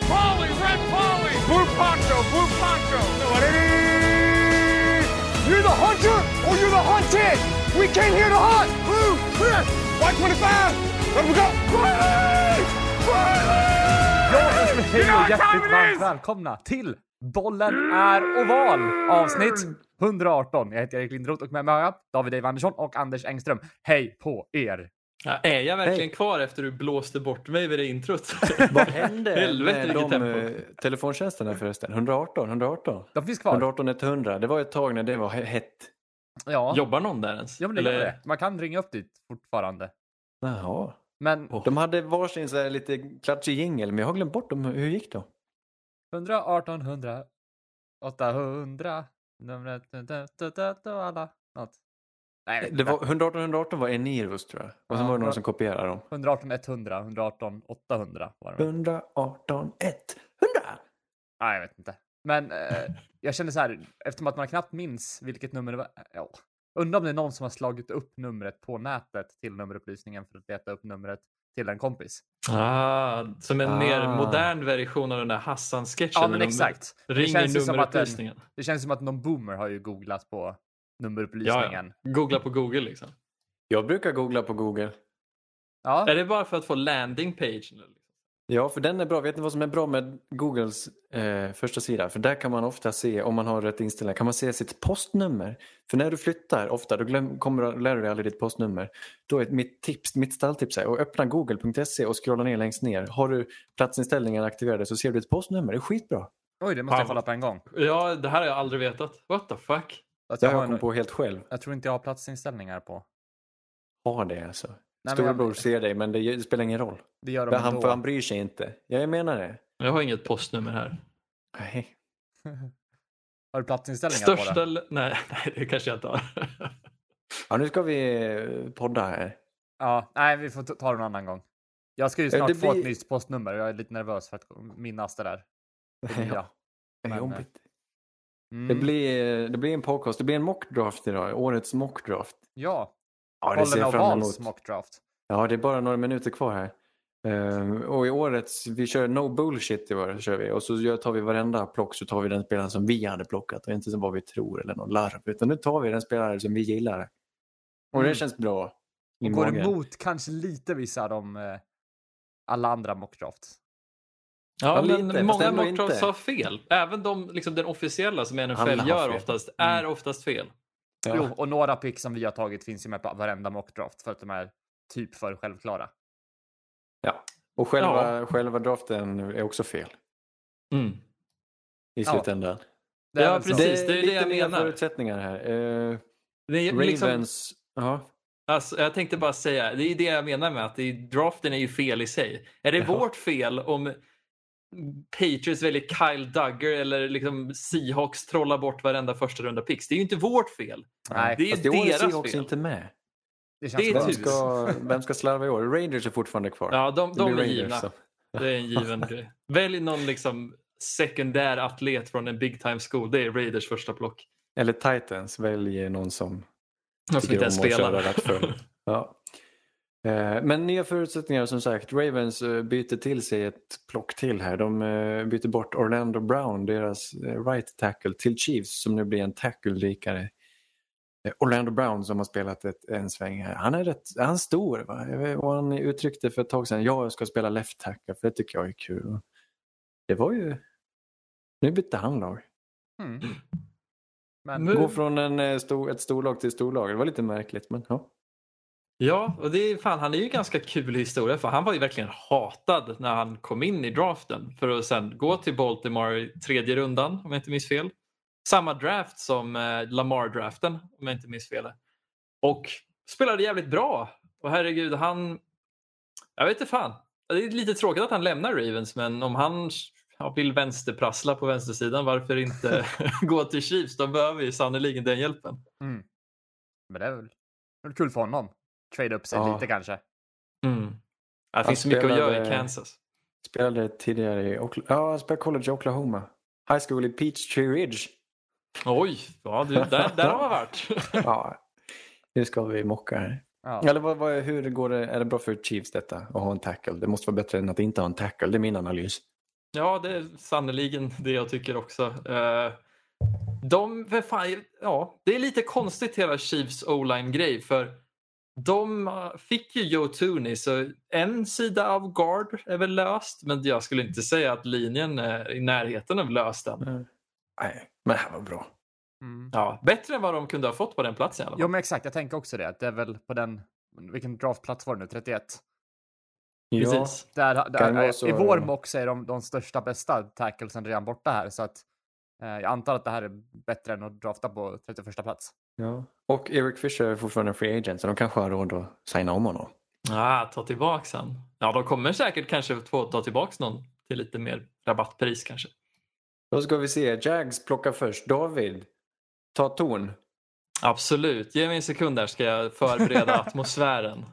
Red Polly, Red Polly, Blue Poncho, Blue Poncho. You're the hunter or you're the hunted. We came here to hunt. Blue, clear. White 25. Let we go. Riley! Riley! Hej och hjärtligt varmt välkomna till Bollen är oval avsnitt 118. Jag heter Erik Lindroth och med mig har jag David Dave Andersson och Anders Engström. Hej på er! Ja, är jag verkligen kvar efter du blåste bort mig vid det introt? Vad hände Helvete, med vilket de tempo. eh, telefontjänsterna förresten? 118, 118? De finns kvar. 118 100. Det var ett tag när det var he- hett. Ja, Jobbar någon där ens? ja men det Eller- gör det. Man kan ringa upp dit fortfarande. Jaha. Men. De hade varsin så här lite klatschig jingel, men jag har glömt bort dem. Hur gick det? 118, 100, 800, numret, alla, något. Nej, Det var 118 118 var Enirus tror jag. Och sen Ja, var det någon som kopierade dem. 118, 100, 118, 800 var det. 118 100! Nej, jag vet inte. Men eh, jag kände så här, eftersom att man knappt minns vilket nummer det var. Ja. Undrar om det är någon som har slagit upp numret på nätet till nummerupplysningen för att leta upp numret till en kompis. Ah, som en mer Ah. modern version av den där Hassan-sketchen. Ja, men de exakt. Det Ringer känns, ju som att en, nummerupplysningen. det känns som att någon boomer har ju googlat på nummerupplysningen. Ja, ja. Googla på Google liksom. Jag brukar googla på Google. Ja, Är det bara för att få landing page? Ja, för den är bra. Vet ni vad som är bra med Googles eh, första sida? För där kan man ofta se, om man har rätt inställningar, kan man se sitt postnummer. För när du flyttar ofta, då glöm, kommer lär du dig aldrig ditt postnummer. Då är mitt tips, mitt stalltips är att öppna google.se och scrolla ner längst ner. Har du platsinställningar aktiverade så ser du ett postnummer. Det är skitbra. oj, det måste jag kolla på en gång. Ja, det här har jag aldrig vetat. What the fuck? Det jag, har har jag kommit en, på helt själv. jag tror inte jag har platsinställningar på. Ha det alltså. Nej, Storebror jag- ser dig men det, det spelar ingen roll. Det gör de Han, ändå. för han bryr sig inte. Ja, jag menar det. Jag har inget postnummer här. Nej. Har du platsinställningar på Största... det? l- Nej, nej, det kanske jag inte har. Ja, nu ska vi eh, podda här. Ja, nej, vi får ta det någon annan gång. Jag ska ju Ja, snart det få blir- ett nytt postnummer och jag är lite nervös för att minnas det där. Det. Ja, det är Men, jobbigt. Mm. Det, blir, det blir en podcast. Det blir en mockdraft idag. Årets mockdraft. Ja, Ja, det ser jag fram emot. mockdraft. Ja, det är bara några minuter kvar här. Ehm, och i årets, vi kör no bullshit i år, kör vi. Och så tar vi varenda plock så tar vi den spelaren som vi hade plockat och inte som vad vi tror eller någon larv. Utan nu tar vi den spelare som vi gillar. Och det Mm. känns bra. Och går magen. emot kanske lite vissa av de eh, alla andra mockdrafts. Ja, Ja, men lite, många mockdrafts har fel. Även de, liksom den officiella som NFL gör oftast, är oftast fel. Ja. Jo, och några pick som vi har tagit finns ju med på varenda mockdraft för att de är typ för självklara. Ja. Och själva, själva draften är också fel Mm. i Ja. slutändan. Det är Ja, så. precis. det är det lite jag nya menar. förutsättningar här. Eh, Det är, Ravens, liksom, ja. alltså, jag tänkte bara säga, det är det jag menar med att det är, draften är ju fel i sig. Är det Jaha. vårt fel om Patriots väljer Kyle Duggar eller liksom Seahawks trollar bort varenda första runda picks? Det är ju inte vårt fel. Nej, det är ju år är deras Seahawks fel. inte med. det känns det är. Vem ska, vem ska slarva i år? Raiders är fortfarande kvar. Ja, de, de är Raiders, givna. så. Det är en given grej. Välj någon liksom sekundär atlet från en big time school. Det är Raiders första plock. Eller Titans, välj någon som De som inte ens spelar. Ja. Eh, Men nya förutsättningar som sagt. Ravens eh, byter till sig ett plock till här. De eh, byter bort Orlando Brown, deras right tackle, till Chiefs som nu blir en tackle-likare. Eh, Orlando Brown som har spelat ett, en sväng här. Han är, rätt, han är stor. Va? Och han uttryckte för ett tag sedan jag ska spela left tackle för det tycker jag är kul. Det var ju... Nu bytte han lag. Mm. Men Gå från en, stor, ett storlag till storlag. Det var lite märkligt men ja. Ja, och det är, fan, han är ju ganska kul historia för han var ju verkligen hatad när han kom in i draften för att sen gå till Baltimore i tredje rundan om jag inte minns fel. Samma draft som eh, Lamar-draften om jag inte minns fel. Och spelade jävligt bra. Och herregud, han... Jag vet inte fan. Det är lite tråkigt att han lämnar Ravens men om han ja, vill vänsterprassla på vänstersidan varför inte gå till Chiefs? De behöver ju sannerligen den hjälpen. Mm. Men det är väl, kul för honom. Trade upp sig Ja. lite kanske. Mm. Det Han finns så mycket att göra i Kansas. Spelade tidigare i Okla- ja, han spelade college i Oklahoma. High school i Peachtree Ridge. Oj, ja, du, där, där har man varit. Ja, nu ska vi mocka här. Ja. Eller vad, vad, hur går det? Är det bra för Chiefs detta att ha en tackle? Det måste vara bättre än att inte ha en tackle. Det är min analys. Ja, det är sannerligen det jag tycker också. Eh, de, fan, ja, det är lite konstigt hela Chiefs o-line-grej för de eh, fick ju Joe Tooney så en sida av guard är väl löst men jag skulle inte säga att linjen är i närheten av löst än. Nej, men det här var bra. Mm. Ja, bättre än vad de kunde ha fått på den platsen i alla fall. Jo, men exakt. Jag tänker också det. att Det är väl på den... Vilken draftplats var det nu? 31? Ja, Precis. Där, där, vara så- I vår mock så är de de största bästa tacklesen redan borta här. Så att, eh, jag antar att det här är bättre än att drafta på 31 plats. ja. Och Eric Fisher är fortfarande free agent så de kanske har råd att signa om honom. Ah, ta tillbaks han. Ja, de kommer säkert kanske få ta tillbaks någon till lite mer rabattpris kanske. Då ska vi se. Jags plockar först. David, ta ton. Absolut. Ge mig en sekund där ska jag förbereda atmosfären.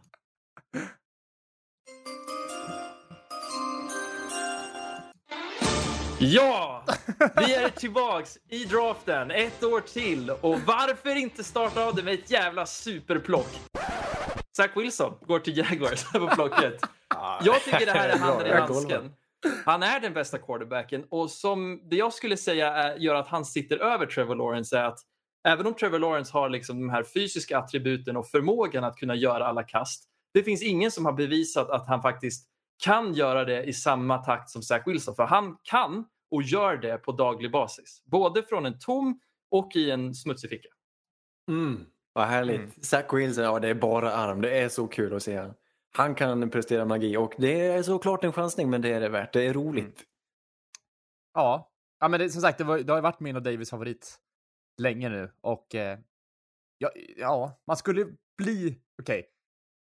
Ja! Vi är tillbaks i draften ett år till och varför inte starta av det med ett jävla superplock? Zach Wilson går till Jaguars på plocket. Jag tycker det här är handen i handsken. Han är den bästa quarterbacken och som det jag skulle säga är, gör att han sitter över Trevor Lawrence är att även om Trevor Lawrence har liksom de här fysiska attributen och förmågan att kunna göra alla kast. Det finns ingen som har bevisat att han faktiskt kan göra det i samma takt som Zach Wilson. För han kan och gör det på daglig basis. Både från en tom och i en smutsig ficka. Mm. Vad härligt. Mm. Zach Wilson, ja det är bara arm. Det är så kul att se han. Han kan prestera magi och det är såklart en chansning men det är det värt. Det är roligt. Ja, ja men det, som sagt, det, var, det har varit min och Davids favorit länge nu. Och eh, ja, ja, man skulle bli... Okej,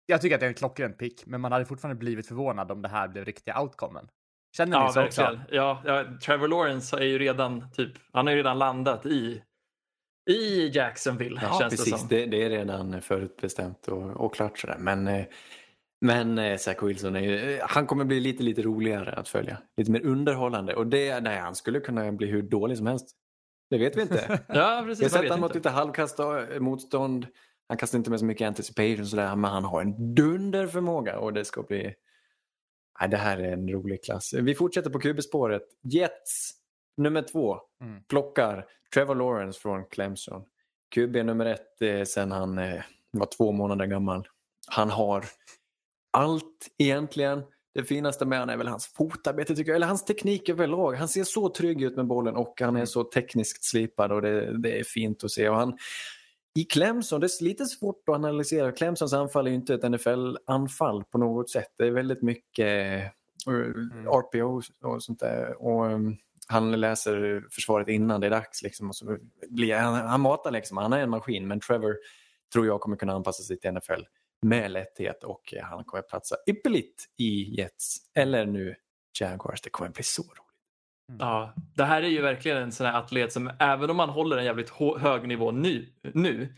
jag tycker att det är en klockren pick, men man hade fortfarande blivit förvånad om det här blev riktiga outcomen. Känner ni Ja, så också? Ja, ja, Trevor Lawrence är ju redan typ, han har ju redan landat i, i Jacksonville Ja, känns det precis. som. Det, det är redan förutbestämt och, och klart sådär. Men, eh, men eh, Zach Wilson är ju, eh, han kommer bli lite, lite roligare att följa. Lite mer underhållande. Och det, nej, han skulle kunna bli hur dålig som helst. Det vet vi inte. Ja, Jag har precis. Jag sett vet han mot lite halvkasta motstånd. Han kastar inte med så mycket anticipation sådär, men han har en dunderförmåga och det ska bli... Nej, det här är en rolig klass. Vi fortsätter på QB-spåret. Jets, nummer två, Mm. plockar Trevor Lawrence från Clemson. QB nummer ett eh, sen han eh, var två månader gammal. Han har allt egentligen. Det finaste med han är väl hans fotarbete tycker jag, eller hans teknik överlag. Han ser så trygg ut med bollen och han är så tekniskt slipad och det, det är fint att se. Och han, I Clemson, det är lite svårt att analysera. Clemsons anfall är ju inte ett NFL-anfall på något sätt. Det är väldigt mycket eh, RPO och sånt där. Och, um, han läser försvaret innan det är dags. Liksom, och så blir, han, han matar liksom, han är en maskin men Trevor tror jag kommer kunna anpassa sig till NFL med lätthet och eh, han kommer platsa ypperligt i Jets eller nu Jaguars. Det kommer bli så roligt. Ja, det här är ju verkligen en sån här atlet som även om han håller en jävligt hög nivå nu, nu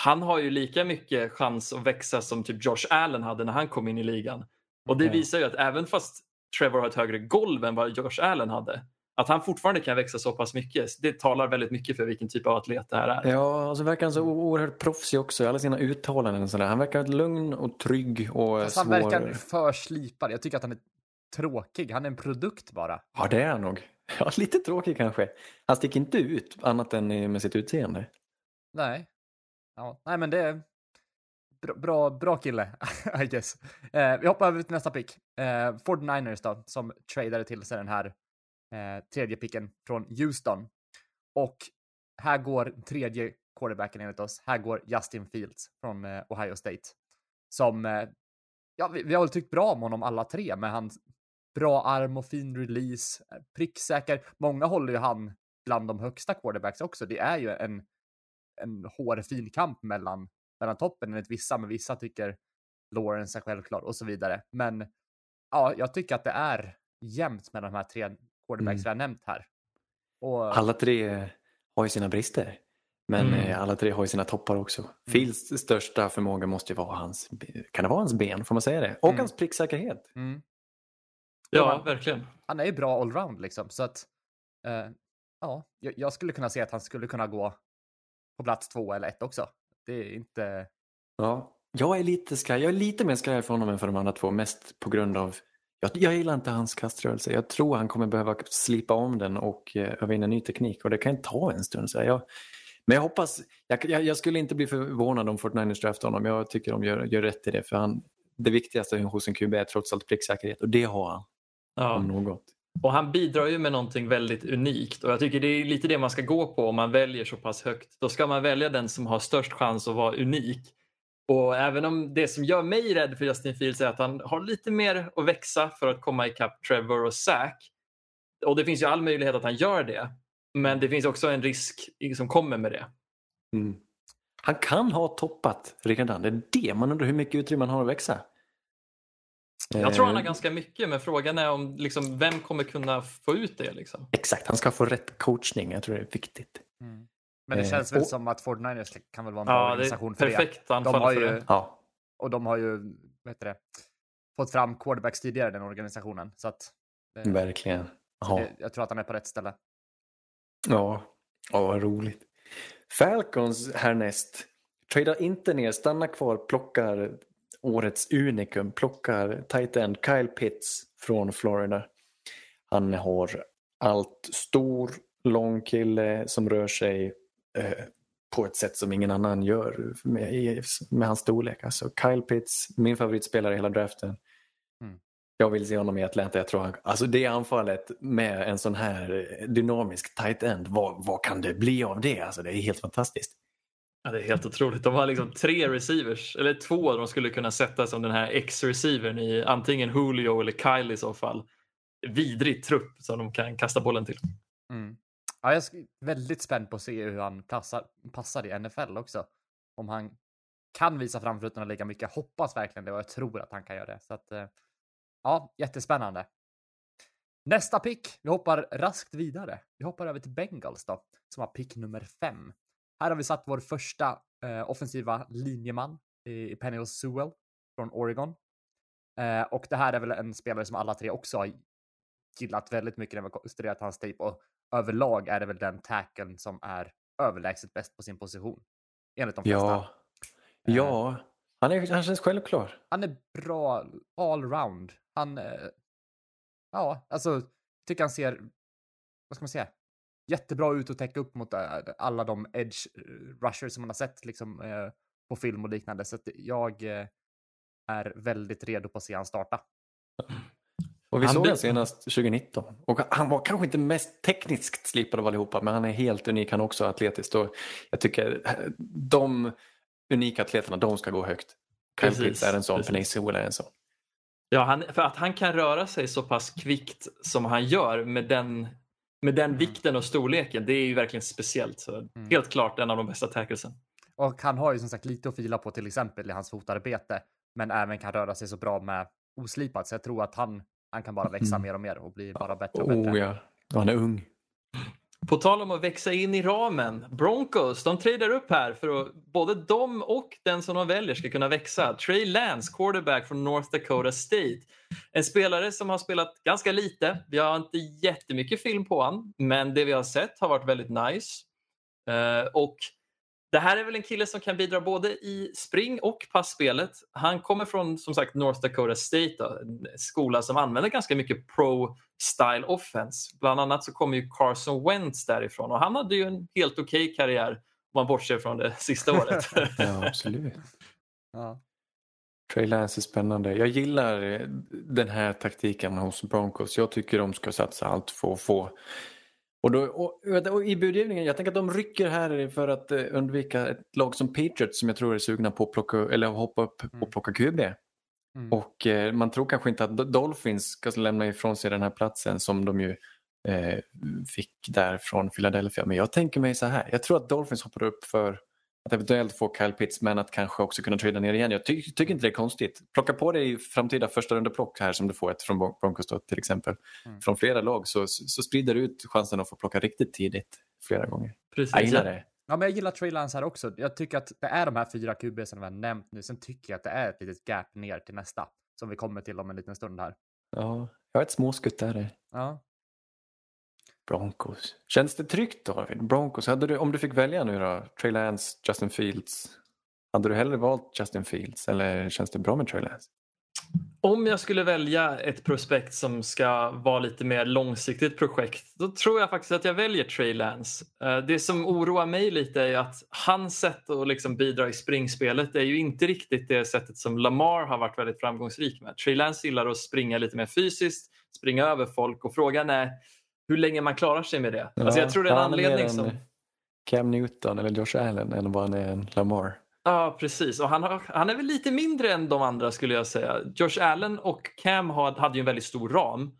han har ju lika mycket chans att växa som typ Josh Allen hade när han kom in i ligan. Och det visar ju att även fast Trevor har ett högre golv än vad Josh Allen hade, att han fortfarande kan växa så pass mycket, det talar väldigt mycket för vilken typ av atlet det här är. Ja, och så verkar han så oerhört proffsig också i alla sina uttalanden. Och sådär. Han verkar lugn och trygg och Fast han svår. verkar för slipad. Jag tycker att han är tråkig. Han är en produkt bara. Ja, det är han nog. Ja, lite tråkig kanske. Han sticker inte ut annat än med sitt utseende. Nej. Ja, nej, men det är bra, bra, kille, I guess. Eh, vi hoppar över till nästa pick. Eh, 49ers då, som tradade till sig den här eh, tredje picken från Houston. Och här går tredje quarterbacken enligt oss. Här går Justin Fields från eh, Ohio State. Som, eh, ja, vi, vi har väl tyckt bra om honom alla tre men han bra arm och fin release, eh, pricksäker. Många håller ju han bland de högsta quarterbacks också. Det är ju en en hårfin kamp mellan, mellan toppen enligt vissa, men vissa tycker Lawrence är självklar och så vidare. Men ja, jag tycker att det är jämnt med de här tre quarterbacks Mm. vi har nämnt här. Och, Alla tre har ju sina brister. Men Mm. eh, alla tre har ju sina toppar också. Fields största förmåga måste ju vara hans, kan det vara hans ben, får man säga det? Och Mm. hans pricksäkerhet. mm, Ja, verkligen. han är ju bra allround liksom, så att eh, ja, jag, skulle kunna se att han skulle kunna gå på plats två eller ett också. Det är inte... Ja. Jag är lite skraj. Jag är lite mer skraj för honom än för de andra två. Mest på grund av Jag, jag gillar inte hans kaströrelse. Jag tror han kommer behöva slipa om den och eh, öva in en ny teknik och det kan ta en stund. Så jag, men jag hoppas, jag, jag, jag, skulle inte bli förvånad om Fortniners draftar honom. Jag tycker de gör, gör rätt i det för han, det viktigaste hos en QB är trots allt pricksäkerhet och det har han. Ja. Om något. Och han bidrar ju med någonting väldigt unikt och jag tycker det är lite det man ska gå på om man väljer så pass högt. Då ska man välja den som har störst chans att vara unik. Och även om det som gör mig rädd för Justin Fields är att han har lite mer att växa för att komma ikapp Trevor och Zack. Och det finns ju all möjlighet att han gör det. Men det finns också en risk som kommer med det. Mm. Han kan ha toppat redan. Det är det man undrar hur mycket utrymme han har att växa. Jag tror han har eh. ganska mycket men frågan är om liksom, vem kommer kunna få ut det? Liksom? Exakt, han ska få rätt coachning. Jag tror det är viktigt. Mm. Men det eh, känns väl och, som att Ford Niners kan väl vara en bra ja, organisation för perfekt det. Anfall de har ju, för det. Ja. Och de har ju vet det, fått fram quarterbacks tidigare den organisationen. Så att, Verkligen. Så det, jag tror att han är på rätt ställe. Ja, ja vad roligt. Falcons härnäst. Tradar inte ner, stannar kvar, plockar årets unikum, plockar tight end Kyle Pitts från Florida. Han har allt stor, lång kille som rör sig eh, på ett sätt som ingen annan gör med, med hans storlek. Alltså Kyle Pitts, min favoritspelare i hela draften. Mm. Jag vill se honom i Atlanta. Jag tror han, alltså det anfallet med en sån här dynamisk tight end, vad, vad kan det bli av det? Alltså det är helt fantastiskt. Ja, det är helt otroligt. De har liksom tre receivers, eller två de skulle kunna sätta som den här X-receivern i antingen Julio eller Kyle i så fall. Vidrig trupp som de kan kasta bollen till. Mm. Ja, jag är väldigt spänd på att se hur han passar, passar i NFL också. Om han kan visa framfötterna lika mycket. Jag hoppas verkligen det och jag tror att han kan göra det. Så att, eh, ja, jättespännande. Nästa pick. Vi hoppar raskt vidare. Vi hoppar över till Bengals då, som har pick nummer fem. Här har vi satt vår första eh, offensiva linjeman i Penny Sewell från Oregon. Eh, och det här är väl en spelare som alla tre också har gillat väldigt mycket när vi studerat hans tape och överlag är det väl den tackeln som är överlägset bäst på sin position. Enligt de flesta. Ja, ja. Eh, han, är, han känns självklar. Han är bra allround. Han, eh, ja, alltså, tycker han ser, vad ska man säga, jättebra ut att täcka upp mot äh, alla de edge äh, rushers som man har sett liksom, äh, på film och liknande. Så jag är väldigt redo på att se han starta. Och vi han såg honom senast 2019. Och han var kanske inte mest tekniskt slipad av allihopa men han är helt unik han också atletiskt. Och jag tycker de unika atleterna de ska gå högt. Kyle Pitts är en sån, Penny Sewell är en sån. Ja, han, för att han kan röra sig så pass kvickt som han gör med den med den mm. vikten och storleken, det är ju verkligen speciellt. Så mm. Helt klart en av de bästa tacklesen. Och han har ju som sagt lite att fila på till exempel i hans fotarbete, men även kan röra sig så bra med oslipat. Så jag tror att han, han kan bara växa mm. mer och mer och bli bara bättre och bättre. Oh, ja. Han är ung. På tal om att växa in i ramen. Broncos, de tradar upp här för att både de och den som de väljer ska kunna växa. Trey Lance, quarterback från North Dakota State. En spelare som har spelat ganska lite. Vi har inte jättemycket film på honom, men det vi har sett har varit väldigt nice. Uh, och det här är väl en kille som kan bidra både i spring och passspelet. Han kommer från som sagt North Dakota State, då, en skola som använder ganska mycket pro-style offense. Bland annat så kommer ju Carson Wentz därifrån och han hade ju en helt okej okay karriär om man bortser från det sista året. ja, absolut. Ja. Trey Lance är spännande. Jag gillar den här taktiken hos Broncos. Jag tycker de ska satsa allt för att få och, då, och, och I budgivningen, jag tänker att de rycker här för att eh, undvika ett lag som Patriots som jag tror är sugna på att plocka, eller hoppa upp och mm. plocka QB. Mm. Och eh, man tror kanske inte att Dolphins ska lämna ifrån sig den här platsen som de ju eh, fick där från Philadelphia. Men jag tänker mig så här, jag tror att Dolphins hoppar upp för att eventuellt få Kyle Pitts men att kanske också kunna trada ner igen. Jag ty tycker inte det är konstigt. Plocka på dig framtida första rundeplock här som du får ett från Broncos då, till exempel. Mm. Från flera lag så, så sprider du ut chansen att få plocka riktigt tidigt flera gånger. Precis. Jag gillar det. Ja, men jag gillar Trey Lance här också. Jag tycker att det är de här fyra QB som vi har nämnt nu. Sen tycker jag att det är ett litet gap ner till nästa som vi kommer till om en liten stund här. Ja, jag har ett småskutt där. Ja, Broncos. Känns det tryggt då? Broncos, hade du, om du fick välja nu då, Trey Lance, Justin Fields. Hade du hellre valt Justin Fields eller känns det bra med Trey Lance? Om jag skulle välja ett prospekt som ska vara lite mer långsiktigt projekt då tror jag faktiskt att jag väljer Trey Lance. Eh, det som oroar mig lite är att hans sätt att liksom bidra i springspelet är ju inte riktigt det sättet som Lamar har varit väldigt framgångsrik med. Trey Lance gillar att springa lite mer fysiskt, springa över folk och frågan är hur länge man klarar sig med det. Ja, alltså jag tror det är en är anledning en som... Cam Newton eller Josh Allen än vad han är en Lamar. Ja, precis. Och han, har, han är väl lite mindre än de andra skulle jag säga. Josh Allen och Cam had, hade ju en väldigt stor ram.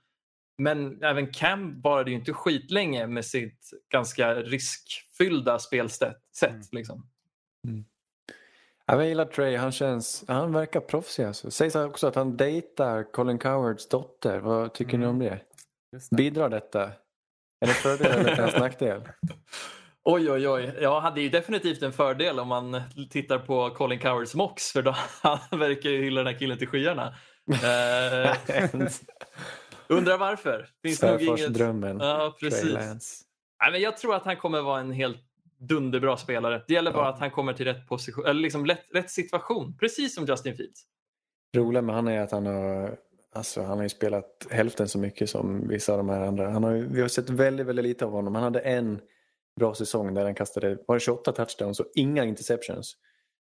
Men även Cam varade ju inte skitlänge med sitt ganska riskfyllda spelsätt. Mm. Liksom. Ja, jag gillar Trey, han, känns, han verkar proffsig. Alltså. Sägs också att han dejtar Colin Cowards dotter. Vad tycker ni om det? Det. Bidrar detta? Är det fördel eller till hans nackdel? Oj, oj, oj. Ja, det är ju definitivt en fördel om man tittar på Colin Cowards mox för då, han verkar ju hylla den här killen till skyarna. Eh, undrar varför? Finns nog inget... Svärfarsdrömmen. Ja, precis. Nej, men jag tror att han kommer vara en helt dunderbra spelare. Det gäller bara Ja. att han kommer till rätt position, eller liksom rätt, rätt situation. Precis som Justin Fields. roliga med han är att han har, alltså, han har ju spelat hälften så mycket som vissa av de här andra. Han har, ju- vi har sett väldigt, väldigt lite av honom. Han hade en bra säsong där han kastade var det 28 touchdowns och inga interceptions.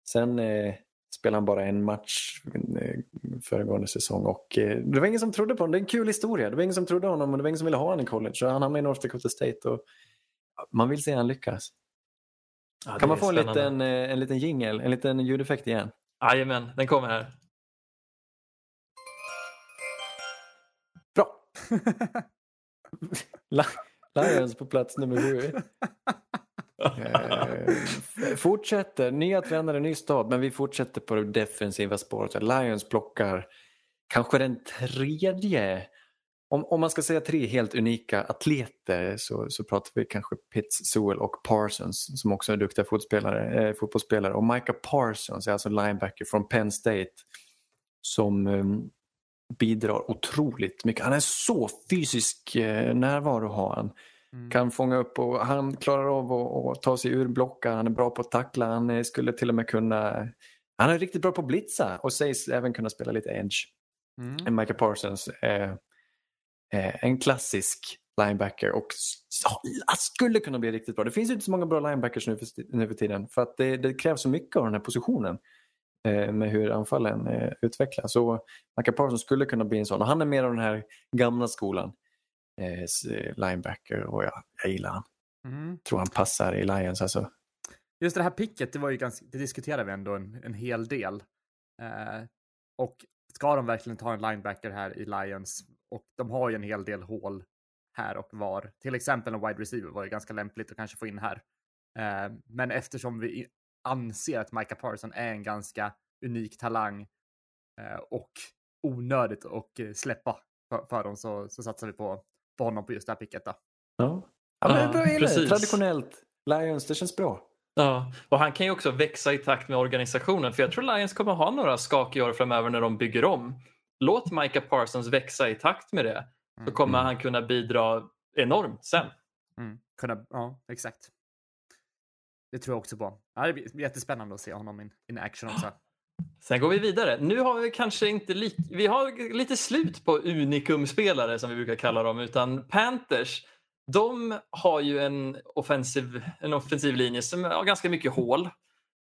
Sen eh, spelade han bara en match eh, föregående säsong och eh, det var ingen som trodde på honom. Det är en kul historia. Det var ingen som trodde honom och det var ingen som ville ha honom i college. Så han hamnade i North Dakota State och man vill se han lyckas. Ja, kan man få en liten, eh, en liten jingel, en liten ljudeffekt igen? Jajamän, den kommer här. Lions på plats nummer sju. Eh, fortsätter, nya tränare, ny stad, men vi fortsätter på det defensiva spåret. Lions plockar kanske den tredje, om, om man ska säga tre helt unika atleter så, så pratar vi kanske Pitts, Sewell och Parsons som också är duktiga fotbollsspelare. Eh, fotbollsspelare. Och Micah Parsons är alltså linebacker från Penn State som eh, bidrar otroligt mycket. Han är så fysisk eh, närvaro har han. Mm. Kan fånga upp och han klarar av att, ta sig ur blockar. Han är bra på att tackla. Han eh, skulle till och med kunna... Han är riktigt bra på att blitza och sägs även kunna spela lite edge. Mm. Michael Parsons är eh, en klassisk linebacker och skulle kunna bli riktigt bra. Det finns inte så många bra linebackers nu för, sti- nu för tiden för att det, det krävs så mycket av den här positionen eh, med hur anfallen eh, utvecklas. Så Michael Parsons skulle kunna bli en sån och han är mer av den här gamla skolan eh, linebacker och jag, jag gillar han. Mm. Tror han passar i Lions alltså. Just det här picket, det var ju ganska, det diskuterade vi ändå en, en hel del. Eh, och ska de verkligen ta en linebacker här i Lions? Och de har ju en hel del hål här och var. Till exempel en wide receiver var ju ganska lämpligt att kanske få in här. Eh, men eftersom vi anser att Micah Parson är en ganska unik talang eh, och onödigt att eh, släppa för, för dem så, så satsar vi på, på honom på just det här picket. Då. Ja, ja men det är Ja, bra, precis. Traditionellt Lions, det känns bra. Ja, och han kan ju också växa i takt med organisationen för jag tror Lions kommer ha några skakiga år framöver när de bygger om. Låt Micah Parsons växa i takt med det så Mm. kommer han kunna bidra enormt sen. Mm. Kunna, ja, exakt. Det tror jag också på. Ja, det blir jättespännande att se honom in, in action också. Sen går vi vidare. Nu har vi kanske inte li- vi har lite slut på unikumspelare som vi brukar kalla dem utan Panthers de har ju en offensiv, en offensiv linje som har ganska mycket hål.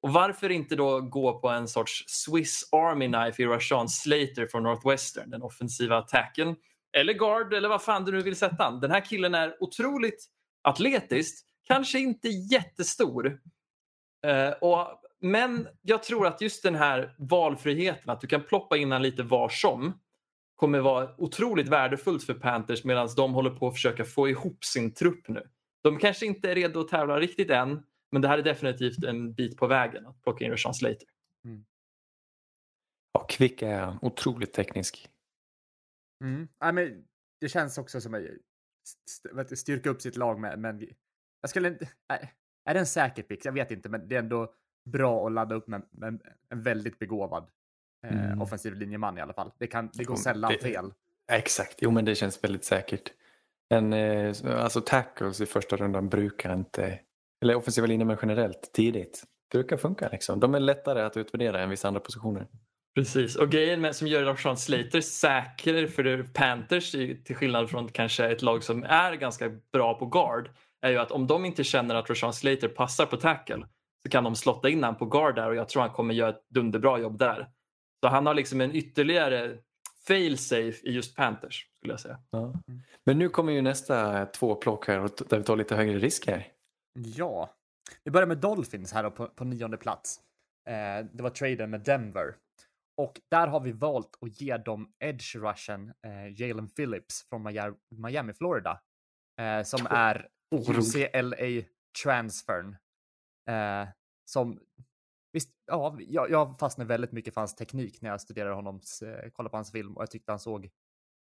Och varför inte då gå på en sorts Swiss Army Knife i Rashan Slater från Northwestern, den offensiva attacken. Eller guard eller vad fan du nu vill sätta han. Den här killen är otroligt atletisk, kanske inte jättestor. Eh, och, men jag tror att just den här valfriheten, att du kan ploppa in lite var som, kommer vara otroligt värdefullt för Panthers medan de håller på att försöka få ihop sin trupp nu. De kanske inte är redo att tävla riktigt än, men det här är definitivt en bit på vägen att plocka in Rashawn Slater. Ja, kvick är han. Otroligt teknisk. Mm. Ja, men det känns också som att styrka upp sitt lag med, men jag skulle inte... Är det en säker pick? Jag vet inte, men det är ändå bra att ladda upp med, med en väldigt begåvad eh, Mm. offensiv linjeman i alla fall. Det, kan, det går sällan det- fel. Exakt, jo men det känns väldigt säkert. En, eh, alltså tackles i första rundan brukar inte, eller offensiva linjer generellt tidigt, brukar funka liksom. De är lättare att utvärdera än vissa andra positioner. Precis, och grejen med, som gör Rashawn Slater säker för Panthers till skillnad från kanske ett lag som är ganska bra på guard är ju att om de inte känner att Rashawn Slater passar på tackle så kan de slotta in han på guard där och jag tror han kommer göra ett dunderbra jobb där. Så han har liksom en ytterligare fail-safe i just Panthers skulle jag säga. Ja. Men nu kommer ju nästa två plock här där vi tar lite högre risker. Ja, vi börjar med Dolphins här på, på nionde plats. Eh, det var traden med Denver. Och där har vi valt att ge dem edge rushen eh, Jalen Phillips från Miami, Miami Florida. Eh, som är UCLA transfern. Eh, som, visst, ja, jag, jag fastnade väldigt mycket för hans teknik när jag studerade honom, eh, kollade på hans film och jag tyckte han såg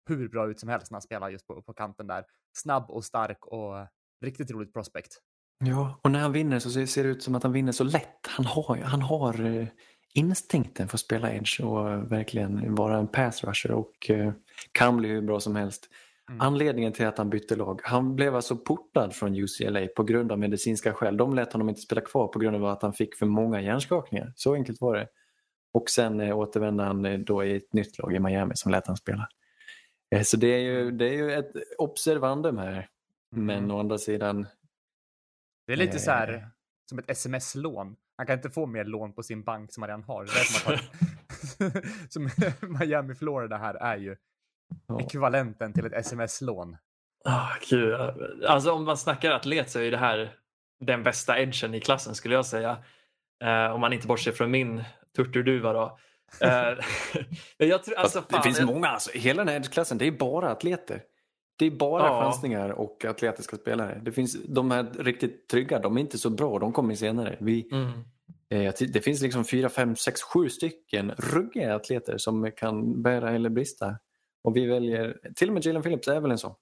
hur bra ut som helst när han spelade just på, på kanten där. Snabb och stark och riktigt roligt prospect. Ja, och när han vinner så ser ser det ut som att han vinner så lätt. Han har, han har eh, instinkten för att spela edge och verkligen vara en pass rusher och eh, kan bli hur bra som helst. Mm. Anledningen till att han bytte lag, han blev alltså portad från UCLA på grund av medicinska skäl. De lät honom inte spela kvar på grund av att han fick för många hjärnskakningar. Så enkelt var det. Och sen eh, återvände han eh, då i ett nytt lag i Miami som lät han spela. Eh, så det är ju, det är ju ett observandum här. Men Mm. å andra sidan, Det är lite så Eh. här som ett sms-lån. Han kan inte få mer lån på sin bank som han redan har. Det är som, att som Miami, Florida här är ju Ja. ekvivalenten till ett sms-lån. Ah, gud. Alltså om man snackar atlet så är det här den bästa edgen i klassen skulle jag säga. Eh, om man inte bortser från min turturduva då. Eh, jag tror, alltså, Fast det fan, finns jag- många, alltså, hela den här edgeklassen, det är bara atleter. Det är bara Ja. chansningar och atletiska spelare. Det finns de här riktigt trygga, de är inte så bra, de kommer senare. Vi, Mm. eh, det finns liksom fyra, fem, sex, sju stycken ruggiga atleter som kan bära eller brista. Och vi väljer, till och med Jalen Phillips är väl en sån.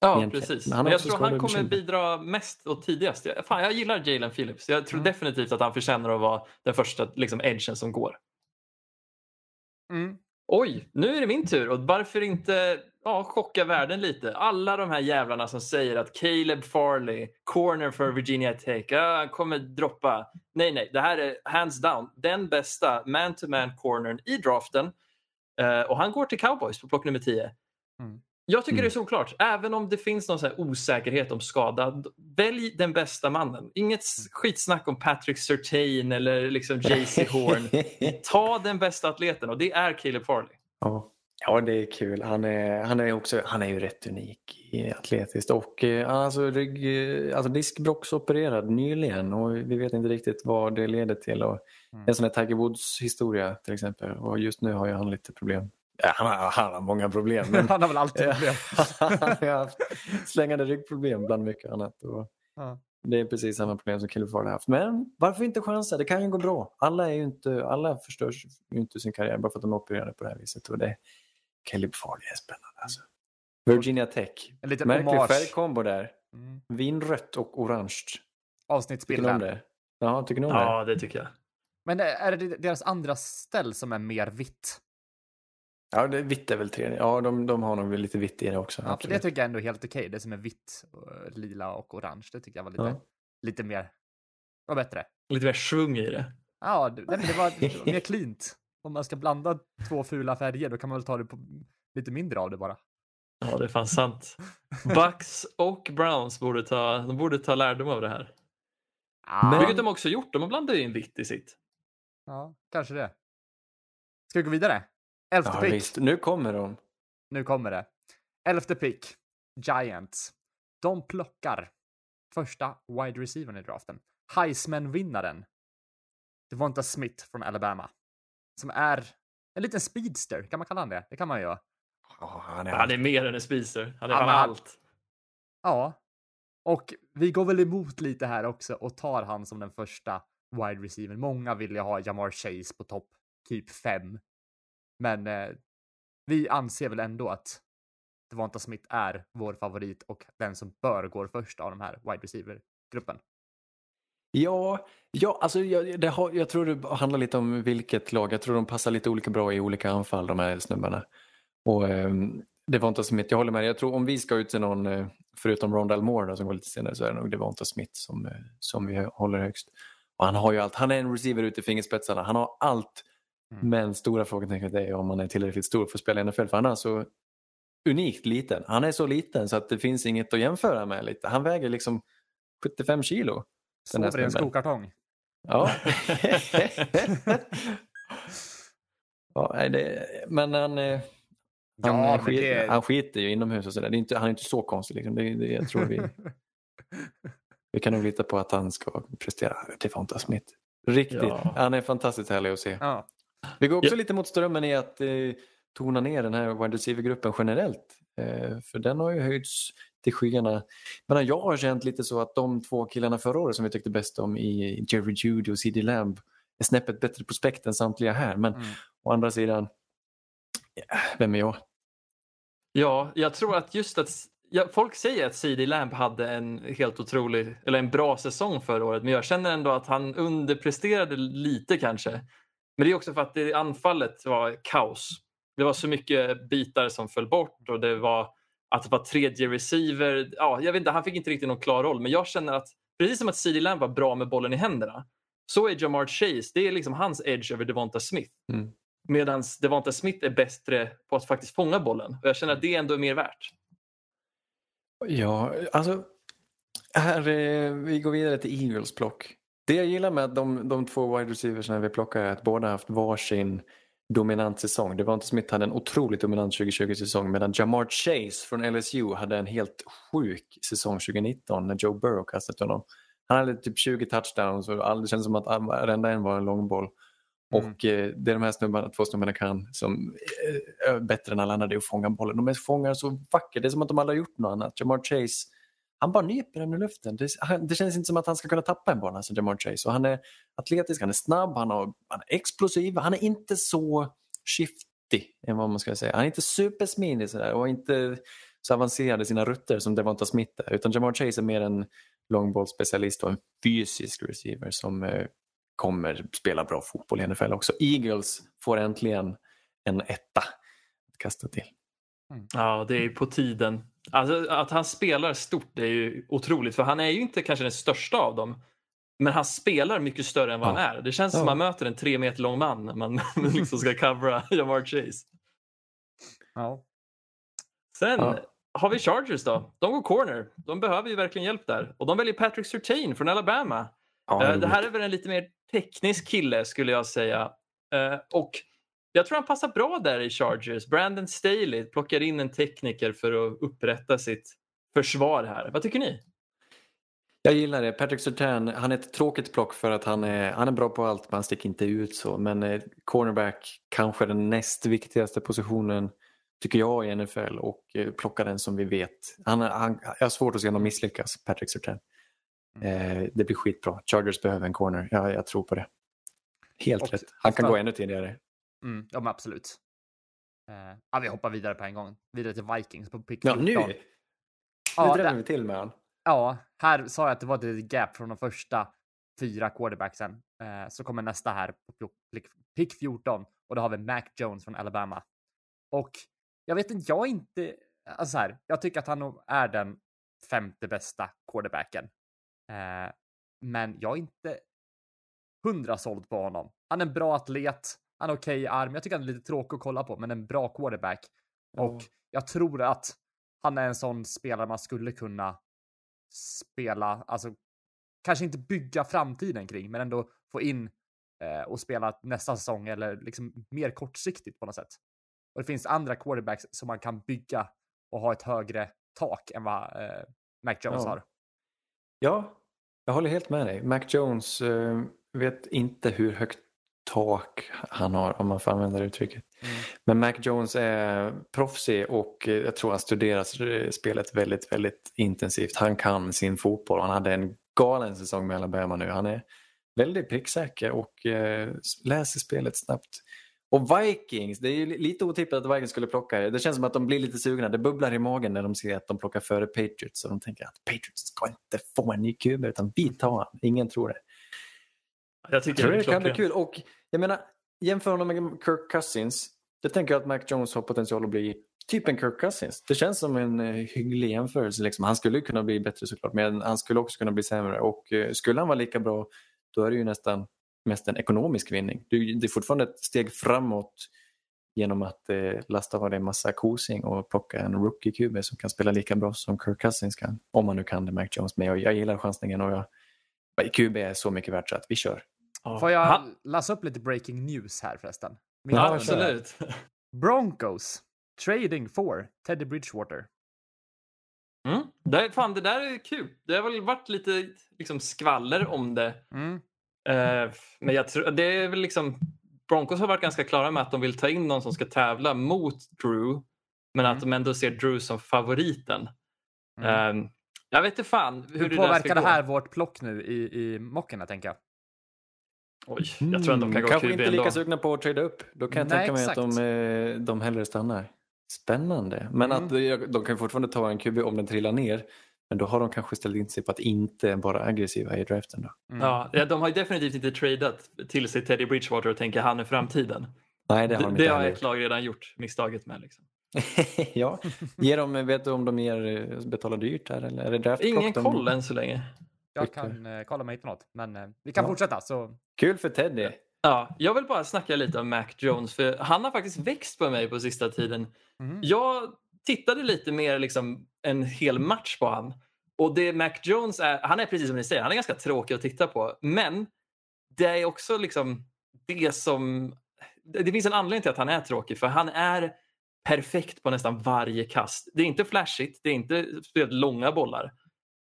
Ja, egentligen. precis. Men Men jag tror han kommer bidra mest och tidigast. Jag- Fan, jag gillar Jalen Phillips. Jag tror Mm. definitivt att han förtjänar att vara den första liksom, edgen som går. Mm. Oj, nu är det min tur. Och varför inte ja, chocka världen lite? Alla de här jävlarna som säger att Caleb Farley, corner för Virginia Tech, ja, han kommer droppa. Nej, nej, det här är hands down den bästa man-to-man cornern i draften. Eh, och han går till Cowboys på plock nummer 10. Mm. Jag tycker Mm. det är solklart. Även om det finns någon osäkerhet om skada, välj den bästa mannen. Inget s- skitsnack om Patrick Surtain eller liksom JC Horn. Ta den bästa atleten och det är Caleb Farley. Ja. Ja, det är kul. Han är, han är, också, han är ju rätt unik i atletiskt. Och eh, alltså, rygg, eh, alltså diskbråcksopererad nyligen och vi vet inte riktigt vad det leder till. Och Mm. En sån här Tiger Woods historia till exempel. Och just nu har ju han lite problem. Ja, han, har, han har många problem. Men Han har väl alltid problem. han har haft slängande ryggproblem bland mycket annat. Och Ja. det är precis samma problem som Farley har haft. Men varför inte chansa? Det kan ju gå bra. Alla, är inte, alla förstörs ju inte sin karriär bara för att de är opererade på det här viset. Och det, Caleb Farley är spännande alltså. Virginia Tech. En liten Märklig hommage. färgkombo där. Mm. Vinrött och orange. Tycker ni om Avsnittsbilden. det? Ja, tycker ni om det? Ja, det tycker jag. Men är det deras andra ställ som är mer vitt? Ja, det, vitt är väl tredje. Ja, de, de har nog lite vitt i det också. Ja, för det tycker jag ändå är helt okej. Det som är vitt, och lila och orange, det tycker jag var lite, Ja. lite mer, var bättre. Lite mer svung i det. Ja, det, var det var mer cleant. Om man ska blanda två fula färger, då kan man väl ta det på lite mindre av det bara. Ja, det är fan sant. Bucks och Browns borde ta, de borde ta lärdom av det här. Ja, Vilket de också gjort. De har blandat in vitt i sitt. ja kanske det. Ska vi gå vidare? Elfte Ja, pick. visst. Nu kommer de. Nu kommer det. Elfte pick. Giants. De plockar första wide receivern i draften. Heisman-vinnaren. Devonta Smith från Alabama. Som är en liten speedster, kan man kalla han det? Det kan man ju göra. Ja, han är Han är mer än en speedster. Han är han- allt. Ja. Och vi går väl emot lite här också och tar han som den första wide receiver. Många vill ju ha Jamar Chase på topp typ 5. Men eh, vi anser väl ändå att Devonta Smith är vår favorit och den som bör gå först av de här wide receiver-gruppen. Ja, ja alltså jag, det har, jag tror det handlar lite om vilket lag. Jag tror de passar lite olika bra i olika anfall de här snubbarna. Och ehm, Devonta Smith, jag håller med. Jag tror om vi ska ut till någon, eh, förutom Rondell Moore då, som går lite senare, så är det nog Devonta Smith som, eh, som vi håller högst. Och han har ju allt. Han är en receiver ute i fingerspetsarna. Han har allt Mm. Men stora frågetecknet är om han är tillräckligt stor för att spela i NFL. För han är så unikt liten. Han är så liten så att det finns inget att jämföra med. lite. Han väger liksom 75 kilo. Sover i en skokartong. Ja. ja nej, det, men han, eh, han, Ja, eh, men skit, det- han skiter ju inomhus och sådär. Det är inte, han är inte så konstig. Liksom. Det, det, jag tror vi, vi kan nog lita på att han ska prestera. Devonta Smith. Riktigt. Ja. Han är fantastiskt härlig att se. Ja. Vi går också Ja. lite mot strömmen i att eh, tona ner den här wide receiver-gruppen generellt. Eh, för den har ju höjts till skyarna. Men jag har känt lite så att de två killarna förra året som vi tyckte bäst om i Jerry Judy och CD Lamb är snäppet bättre prospekt än samtliga här. Men Mm. å andra sidan, vem är jag? Ja, jag tror att just att ja, folk säger att CD Lamb hade en helt otrolig, eller en bra säsong förra året, men jag känner ändå att han underpresterade lite kanske. Men det är också för att det anfallet var kaos. Det var så mycket bitar som föll bort och det var att det var tredje receiver. Ja, jag vet inte, han fick inte riktigt någon klar roll, men jag känner att precis som att CD Lamb var bra med bollen i händerna, så är Jamar Chase, det är liksom hans edge över Devonta Smith. Mm. Medan Devonta Smith är bättre på att faktiskt fånga bollen. Och jag känner att det ändå är mer värt. Ja, alltså, här, eh, vi går vidare till Eagles plock. Det jag gillar med att de, de två wide receivers vi plockar är att båda haft varsin dominant säsong. Devonta Smith hade en otroligt dominant 2020-säsong medan Jamar Chase från LSU hade en helt sjuk säsong 2019 när Joe Burrow kastade honom. Han hade typ 20 touchdowns och det kändes som att varenda en var en långboll. Mm. Och eh, det de här snubbarna, två snubbarna kan som eh, är bättre än alla andra det är att fånga bollen. De är fångar så vackert, det är som att de aldrig har gjort något annat. Jamar Chase, han bara nyper den i luften. Det, han, det känns inte som att han ska kunna tappa en boll, alltså Jamar Chase. Och han är atletisk, han är snabb, han, har, han är explosiv, han är inte så shifty, än vad man ska säga. Han är inte supersmidig sådär och inte så avancerad i sina rutter som Devonta Smith är. Utan Jamar Chase är mer en långbollsspecialist och en fysisk receiver som eh, kommer spela bra fotboll i NFL också. Eagles får äntligen en etta att kasta till. Ja, det är på tiden. Alltså, att han spelar stort är ju otroligt. För han är ju inte kanske den största av dem. Men han spelar mycket större än vad Ja. han är. Det känns Ja. som man möter en tre meter lång man när man liksom ska covera Jamar Chase. Ja. Sen Ja. har vi Chargers då. De går corner. De behöver ju verkligen hjälp där. Och de väljer Patrick Surtain från Alabama. Eh, det här är väl en lite mer teknisk kille skulle jag säga. Eh, och jag tror han passar bra där i Chargers. Brandon Staley plockar in en tekniker för att upprätta sitt försvar här. Vad tycker ni? Jag gillar det. Patrick Surtain, han är ett tråkigt plock för att han är, han är bra på allt men han sticker inte ut så. Men eh, cornerback, kanske den näst viktigaste positionen tycker jag i NFL och eh, plocka den som vi vet. Han, han, jag har svårt att se honom misslyckas, Patrick Surtain. Eh, det blir skitbra. Chargers behöver en corner. Ja, jag tror på det. Helt Och- rätt. Han kan gå ännu tidigare. Mm, ja, men absolut. Eh, ja, vi hoppar vidare på en gång. Vidare till Vikings på pick Ja, nu, 14. nu Ja, drämmer vi till med han. Ja, här sa jag att det var ett litet gap från de första fyra quarterbacksen. Eh, så kommer nästa här på pick- pick 14 och då har vi Mac Jones från Alabama. Och jag vet inte, jag är inte, alltså så här, jag tycker att han nog är den femte bästa quarterbacken. Eh, men jag är inte hundra såld på honom. Han är en bra atlet, han är okej i arm. Jag tycker han är lite tråkig att kolla på, men en bra quarterback. Och jag tror att han är en sån spelare man skulle kunna spela, alltså kanske inte bygga framtiden kring, men ändå få in eh, och spela nästa säsong eller liksom mer kortsiktigt på något sätt. Och det finns andra quarterbacks som man kan bygga och ha ett högre tak än vad eh, Mac Jones Ja. har. Ja, jag håller helt med dig. Mac Jones eh, vet inte hur högt tak han har om man får använda det uttrycket. Mm. Men Mac Jones är proffsig och jag tror han studerar eh, spelet väldigt, väldigt intensivt. Han kan sin fotboll. Han hade en galen säsong med Alabama nu. Han är väldigt pricksäker och eh, läser spelet snabbt. Och Vikings, det är ju li- lite otippat att Vikings skulle plocka det. Det känns som att de blir lite sugna. Det bubblar i magen när de ser att de plockar före Patriots. Och de tänker att Patriots ska inte få en ny QB utan vi tar han. Ingen tror det. Jag Jag tycker tror det det kan bli kul. Och jag menar, jämför honom med Kirk Cousins. Jag tänker att Mac Jones har potential att bli typ en Kirk Cousins. Det känns som en eh, hygglig jämförelse. Liksom. Han skulle kunna bli bättre såklart, men han skulle också kunna bli sämre. Och eh, skulle han vara lika bra, då är det ju nästan mest en ekonomisk vinning. Det är fortfarande ett steg framåt genom att eh, lasta av dig en massa kosing och plocka en rookie-QB som kan spela lika bra som Kirk Cousins kan. Om man nu kan det, Mac Jones. Men jag, jag gillar chansningen och jag, QB är så mycket värt så att vi kör. Ja. Får jag läsa upp lite breaking news här förresten? Min Ja. Absolut. Broncos trading for Teddy Bridgewater. Mm. Det, fan, det där är kul. Det har väl varit lite liksom, skvaller om det. Mm. Eh, men jag tror, det är väl liksom, Broncos har varit ganska klara med att de vill ta in någon som ska tävla mot Drew. Men att Mm. de ändå ser Drew som favoriten. Eh, jag vet inte fan hur, Hur det påverkar det gå. här vårt plock nu i, i mockerna, tänker jag? Oj, jag tror att de kan gå Kanske QB inte ändå. lika sugna på att trada upp. Då kan jag Nej, tänka mig att exakt. de, eh, de hellre stannar. Spännande. Men Mm. att de, de kan fortfarande ta en QB om den trillar ner. Men då har de kanske ställt in sig på att inte vara aggressiva i draften. Då. Mm. Ja, de har ju definitivt inte tradat till sig Teddy Bridgewater och tänker han är framtiden. Nej, det har Det, de det inte har heller ett lag redan gjort misstaget med. Liksom. ja. Ger de, vet du om de ger, eh, betalar dyrt här eller är det Ingen de... koll än så länge. Jag kan eh, kolla mig inte något, men eh, vi kan Ja. fortsätta. Så. Kul för Teddy. Ja, jag vill bara snacka lite om Mac Jones för han har faktiskt växt på mig på sista tiden. Mm. Jag tittade lite mer liksom en hel match på han. Och det Mac Jones är, han är precis som ni säger, han är ganska tråkig att titta på. Men det är också liksom det som, det det finns en anledning till att han är tråkig för han är perfekt på nästan varje kast. Det är inte flashigt, det är inte speciellt långa bollar.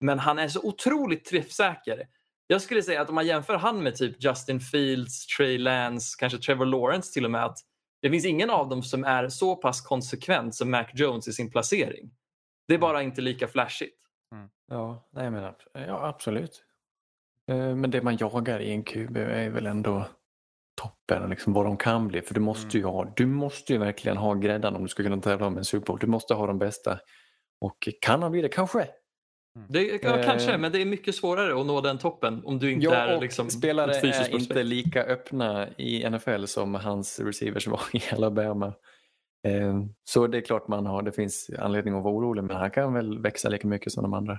Men han är så otroligt träffsäker. Jag skulle säga att om man jämför han med typ Justin Fields, Trey Lance, kanske Trevor Lawrence till och med. att Det finns ingen av dem som är så pass konsekvent som Mac Jones i sin placering. Det är bara inte lika flashigt. Ja, nej men ja, absolut. Eh, Men det man jagar i en QB är väl ändå toppen, liksom vad de kan bli. För du måste ju ha, du måste ju verkligen ha gräddan om du ska kunna tävla om en Super Bowl. Du måste ha de bästa. Och kan han bli det? Kanske. Det, ja, Eh. Kanske, men det är mycket svårare att nå den toppen om du inte är Ja, och liksom, spelare är prospect. inte lika öppna i NFL som hans receivers var i Alabama. Eh, Så det är klart man har, det finns anledning att vara orolig men han kan väl växa lika mycket som de andra.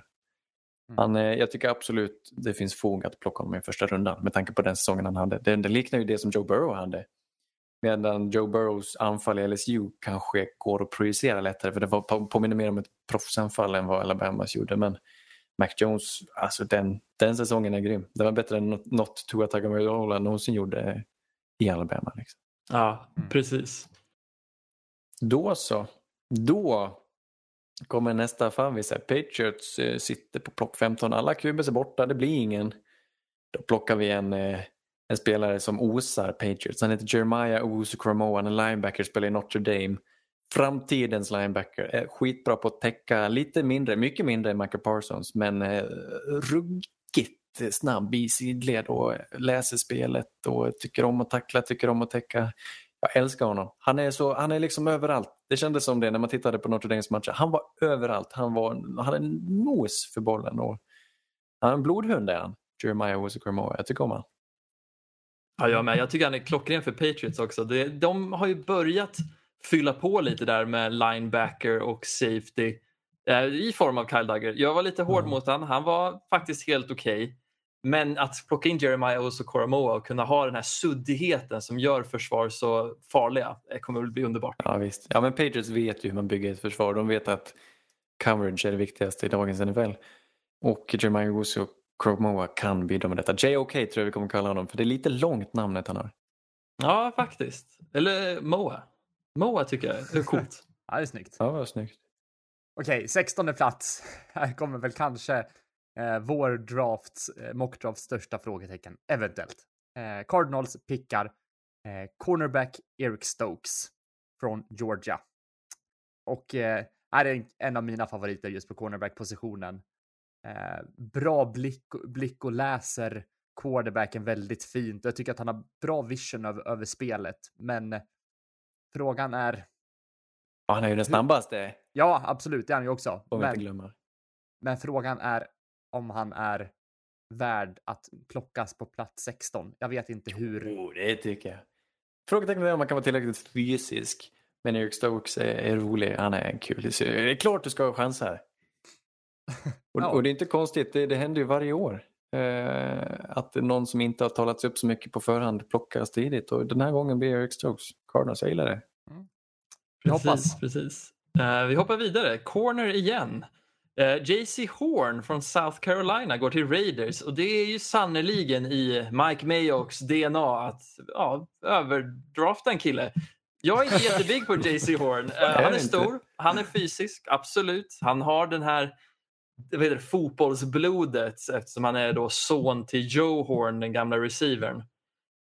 Mm. Han, eh, jag tycker absolut det finns fog att plocka honom i första rundan med tanke på den säsongen han hade. Det, det liknar ju det som Joe Burrow hade. Medan Joe Burrows anfall i LSU kanske går att projicera lättare för det var, på- påminner mer om ett proffsanfall än vad Alabamas gjorde. Men Mac Jones, alltså den, den säsongen är grym. Det var bättre än något, något Tua Tagovailoa någonsin gjorde i Alabama. Liksom. Ja, Mm. precis. Då så. Då kommer nästa favvis. här. Patriots eh, sitter på plock 15. Alla QBs är borta, det blir ingen. Då plockar vi en, eh, en spelare som osar Patriots. Han heter Jeremiah Owusu-Koromoa, han är linebacker, spelar i Notre Dame. Framtidens linebacker. Är skitbra på att täcka lite mindre, mycket mindre än Michael Parsons, men eh, ruggigt snabb i sidled och läser spelet och tycker om att tackla, tycker om att täcka. Jag älskar honom. Han är, så, han är liksom överallt. Det kändes som det när man tittade på Notre Dames matcher. Han var överallt. Han, var, han hade en nos för bollen. Och, han är en blodhund är han. Jeremiah Owusu-Koromoa. Jag tycker om honom. Ja, jag med. Jag tycker han är klockren för Patriots också. Det, de har ju börjat fylla på lite där med linebacker och safety eh, i form av Kyle Duggar. Jag var lite hård Mm. mot honom. Han var faktiskt helt okej. Men att plocka in Jeremiah Owusu-Koromoa och kunna ha den här suddigheten som gör försvar så farliga eh, kommer väl bli underbart. Ja, visst. Ja, men Patriots vet ju hur man bygger ett försvar. De vet att coverage är det viktigaste i dagens NFL. Och Jeremiah Owusu-Koromoa kan bidra med detta. JOK tror jag vi kommer kalla honom, för det är lite långt namnet han har. Ja, faktiskt. Eller Moa. Moa tycker jag är coolt. Ja, det är snyggt. Ja, vad snyggt. Okej, 16 plats. Här kommer väl kanske eh, vår drafts, eh, mockdrafts största frågetecken, eventuellt. Eh, Cardinals pickar eh, cornerback Eric Stokes från Georgia. Och eh, är en, en av mina favoriter just på cornerback-positionen. Eh, bra blick, blick och läser quarterbacken väldigt fint. Jag tycker att han har bra vision över, över spelet, men frågan är, Ja, han är ju den snabbaste, ja absolut, det är han ju också. får vi inte Men, glömma. men frågan är om han är värd att plockas på plats 16. Jag vet inte hur. Oh, det tycker jag. Frågetecknet är om man kan vara tillräckligt fysisk. Men Eric Stokes är, är rolig, han är en kul. Det är klart du ska ha chanser. Och, Ja. och det är inte konstigt, det, det händer ju varje år. Eh, att någon som inte har talats upp så mycket på förhand plockas tidigt och den här gången blir Eric Stokes. Cardinals, jag gillar det. Vi Precis, hoppas. precis. Eh, vi hoppar vidare. Corner igen. Uh, JC Horn från South Carolina går till Raiders och det är ju sannoliken i Mike Mayocks DNA att ja, överdrafta en kille. Jag är inte jättebig på JC Horn. Uh, han är stor, han är fysisk, absolut. Han har den här jag vet inte, fotbollsblodet eftersom han är då son till Joe Horn, den gamla receivern.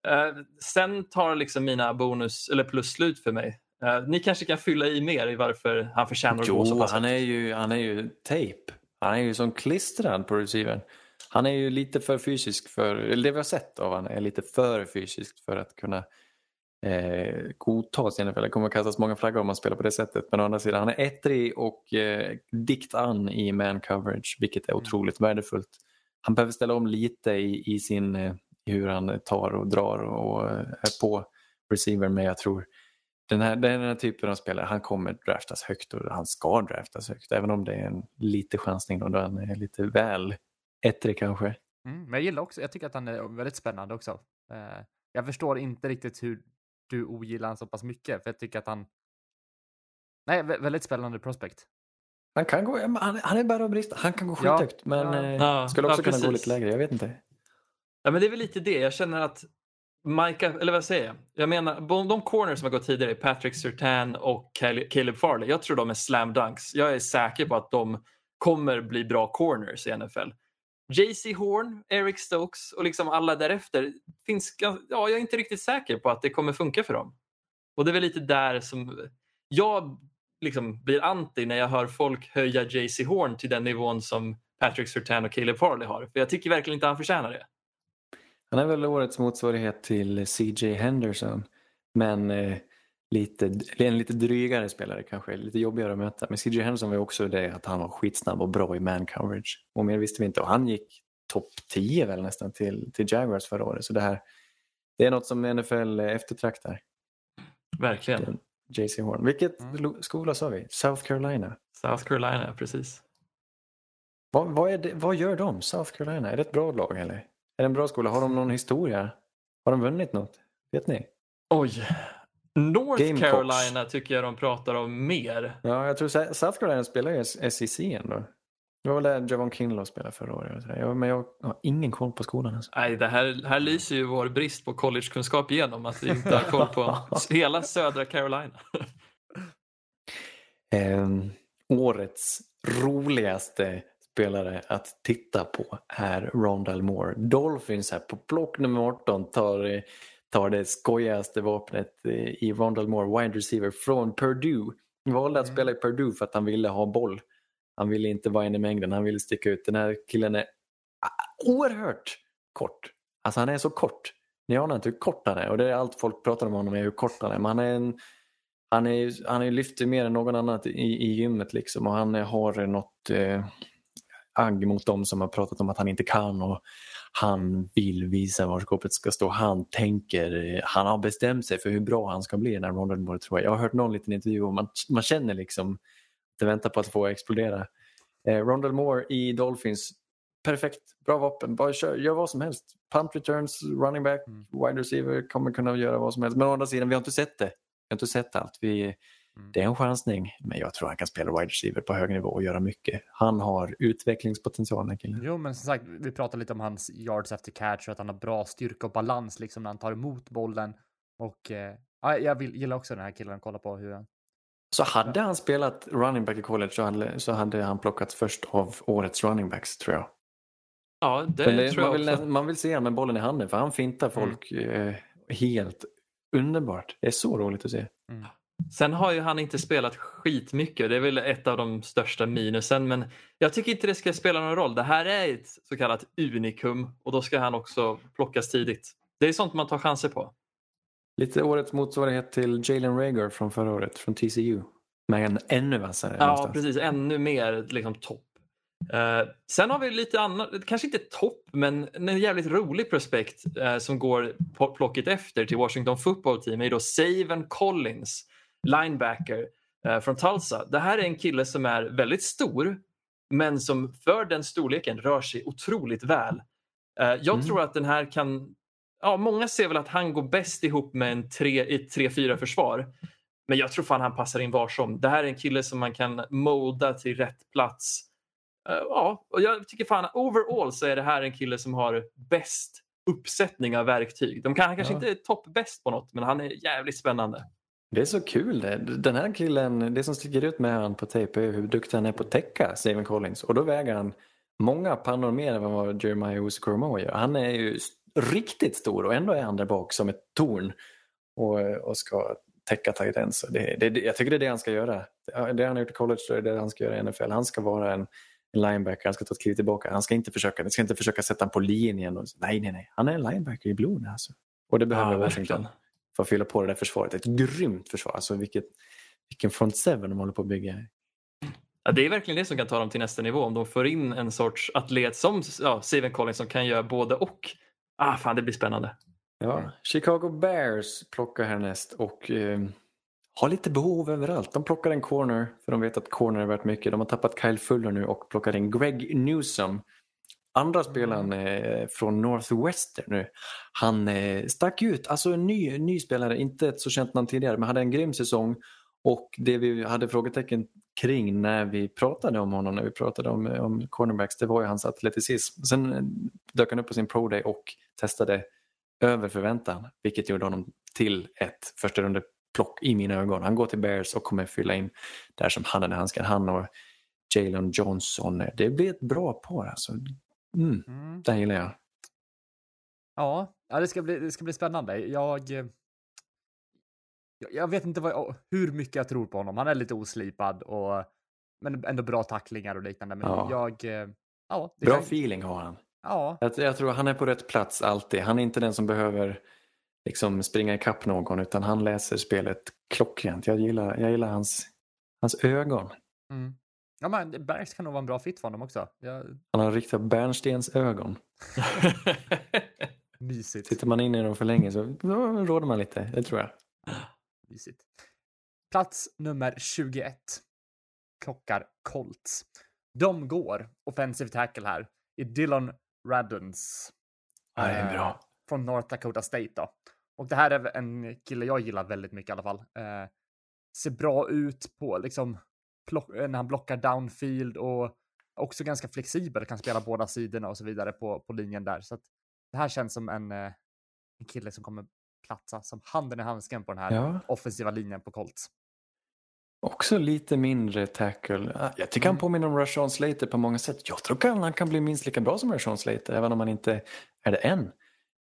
Eh, sen tar liksom mina bonus eller plus slut för mig. Eh, ni kanske kan fylla i mer i varför han förtjänar att gå så pass han är ju, han är ju tejp. Han är ju som klistrad på receivern. Han är ju lite för fysisk för, eller det vi har sett av han är lite för fysiskt för att kunna eh, godtas i NFL. Det kommer att kastas många flaggor om man spelar på det sättet. Men å andra sidan, han är ettrig och eh, dikt an i man coverage, vilket är otroligt värdefullt. Han behöver ställa om lite i, i sin, eh, hur han tar och drar och eh, är på receivern, men jag tror den här, den här typen av spelare, han kommer draftas högt och han ska draftas högt. Även om det är en lite chansning då, då han är lite väl ettrig kanske. Mm, men jag gillar också, jag tycker att han är väldigt spännande också. Eh, jag förstår inte riktigt hur du ogillar han så pass mycket, för jag tycker att han... Nej, vä- väldigt spännande prospect. Han kan gå, ja, han, han är bara brist. Han kan gå Ja, skithögt men ja. eh, Ja, skulle också ja, kunna gå lite lägre. Jag vet inte. Ja, men det är väl lite det. Jag känner att Micah, eller vad säger jag? Jag menar, de de corners som har gått tidigare, Patrick Surtan och Cal- Caleb Farley, jag tror de är slam dunks. Jag är säker på att de kommer bli bra corners i NFL. JC Horn, Eric Stokes och liksom alla därefter, finns, ja, jag är inte riktigt säker på att det kommer funka för dem. Och det är väl lite där som jag liksom blir anti när jag hör folk höja JC Horn till den nivån som Patrick Surtan och Caleb Farley har. För jag tycker verkligen inte han förtjänar det. Han är väl årets motsvarighet till CJ Henderson. Men eh, lite, en lite drygare spelare kanske, lite jobbigare att möta. Men CJ Henderson var ju också det att han var skitsnabb och bra i man coverage. Och mer visste vi inte. Och han gick topp 10 väl nästan till, till Jaguars förra året. Så det här det är något som NFL eftertraktar. Verkligen. JC Horn. Vilket Mm. skola sa vi? South Carolina. South Carolina, precis. Vad, vad, det, vad gör de? South Carolina? Är det ett bra lag eller? Är det en bra skola? Har de någon historia? Har de vunnit något? Vet ni? Oj. North Gamecocks. Carolina tycker jag de pratar om mer. Ja, jag tror South Carolina spelar ju SEC ändå. Det var väl där Javon Kinlaw spelade förra året. men jag har ingen koll på skolan. Alltså. Nej, det här, här lyser ju vår brist på collegekunskap igenom. Att vi inte har koll på hela södra Carolina. Ehm, årets roligaste spelare att titta på är Rondal Moore. Dolphins här på plock nummer 18 tar, eh, tar det skojigaste vapnet i Rondal Moore, wide receiver från Purdue. Han valde att Mm. spela i Purdue för att han ville ha boll. Han ville inte vara en i mängden, han ville sticka ut. Den här killen är ah, oerhört kort. Alltså han är så kort. Ni anar inte hur kort han är och det är allt folk pratar om honom är hur kort han är. Men han är en han, är, han är lyfter mer än någon annan i, i gymmet liksom och han har något eh, agg mot dem som har pratat om att han inte kan och han vill visa var skåpet ska stå. Han tänker, han har bestämt sig för hur bra han ska bli när Ronald Moore tror jag. Jag har hört någon liten intervju och man, man känner liksom att det väntar på att få explodera. Eh, Rondell Moore i Dolphins, perfekt, bra vapen, bara kör, gör vad som helst. Punt returns, running back, Mm. wide receiver kommer kunna göra vad som helst. Men å andra sidan, vi har inte sett det. Vi har inte sett allt. Vi. Det är en chansning, men jag tror han kan spela wide receiver på hög nivå och göra mycket. Han har utvecklingspotential den killen. Jo, men som sagt, vi pratade lite om hans yards efter catch och att han har bra styrka och balans liksom när han tar emot bollen. Och eh, ja, jag vill, gillar också den här killen kolla på hur han... Så hade han spelat running back i college så hade, så hade han plockats först av årets running backs tror jag. Ja, det, det, tror jag man, vill, också. man vill se honom med bollen i handen för han fintar folk eh, helt underbart. Det är så roligt att se. Sen har ju han inte spelat skitmycket. Det är väl ett av de största minusen. Men jag tycker inte det ska spela någon roll. Det här är ett så kallat unikum och då ska han också plockas tidigt. Det är sånt man tar chanser på. Lite årets motsvarighet till Jalen Rager från förra året, från TCU. Men en ännu vassare Ja, någonstans. precis. Ännu mer liksom, topp. Eh, sen har vi lite annat, kanske inte topp, men en jävligt rolig prospekt eh, som går plocket efter till Washington football team är då Saven Collins, linebacker eh, från Tulsa. Det här är en kille som är väldigt stor, men som för den storleken rör sig otroligt väl. Eh, jag Mm. tror att den här kan... Ja, många ser väl att han går bäst ihop med en 3 i ett 3-4 försvar. Men jag tror fan han passar in var som. Det här är en kille som man kan molda till rätt plats. Eh, ja, och jag tycker fan overall så är det här en kille som har bäst uppsättning av verktyg. De kan, han kanske Ja. inte är toppbäst på något, men han är jävligt spännande. Det är så kul det. Den här killen, det som sticker ut med han på tejp är hur duktig han är på att täcka Steven Collins. Och då väger han många pannor mer än vad Jeremiah Usikoromo gör. Han är ju riktigt stor och ändå är han där bak som ett torn och, och ska täcka tight ends. Det, det, jag tycker det är det han ska göra. Det han har gjort i college så är det det han ska göra i NFL. Han ska vara en, en linebacker, han ska ta ett kliv tillbaka. Han ska inte försöka, ska inte försöka sätta honom på linjen. Och, nej, nej, nej. Han är en linebacker i blod alltså. Och det behöver Ja, Washington verkligen. För att fylla på det där försvaret. Ett grymt försvar. Alltså vilket, vilken front seven de håller på att bygga. Ja, det är verkligen det som kan ta dem till nästa nivå. Om de får in en sorts atlet som ja, Steven Collins som kan göra både och. Ah, fan, det blir spännande. Ja, Chicago Bears plockar härnäst och eh, har lite behov överallt. De plockar en corner för de vet att corner är värt mycket. De har tappat Kyle Fuller nu och plockar in Greg Newsom. Andra spelaren eh, från Northwestern nu. Han eh, stack ut, alltså en ny, ny spelare, inte ett så känt namn tidigare men hade en grym säsong. Och det vi hade frågetecken kring när vi pratade om honom, när vi pratade om, om cornerbacks, det var ju hans atleticism. Sen eh, dök han upp på sin pro day och testade över förväntan, vilket gjorde honom till ett första runde plock i mina ögon. Han går till Bears och kommer fylla in där som handen i handsken. Han och Jalen Johnson. Det blir ett bra par alltså. Mm, Mm. det gillar jag. Ja, ja det, ska bli, det ska bli spännande. Jag, eh, jag, jag vet inte vad, hur mycket jag tror på honom. Han är lite oslipad och men ändå bra tacklingar och liknande. Men Ja. jag, eh, ja, Bra kan- feeling har han. Ja, Jag, jag tror han är på rätt plats alltid. Han är inte den som behöver liksom springa ikapp någon utan han läser spelet klockrent. Jag gillar, jag gillar hans, hans ögon. mm. Ja men Bergs kan nog vara en bra fit för honom också. Ja, Han har riktiga bärnstens ögon. mysigt. Sitter man in i dem för länge så då råder man lite, det tror jag. mysigt. Plats nummer 21. Klockar Colts. De går offensive tackle här i Dylan Radons. Ja, det är eh, bra. Från North Dakota State då. Och det här är en kille jag gillar väldigt mycket i alla fall. Eh, ser bra ut på liksom plock, eh, när han blockar downfield och också ganska flexibel, kan spela båda sidorna och så vidare på, på linjen där. Så att det här känns som en, eh, en kille som kommer platsa som handen i handsken på den här Ja. offensiva linjen på Colts. Också lite mindre tackle. Ah, Jag tycker han Mm. påminner om Rashawn Slater på många sätt. Jag tror att han kan bli minst lika bra som Rashawn Slater, även om han inte är det än.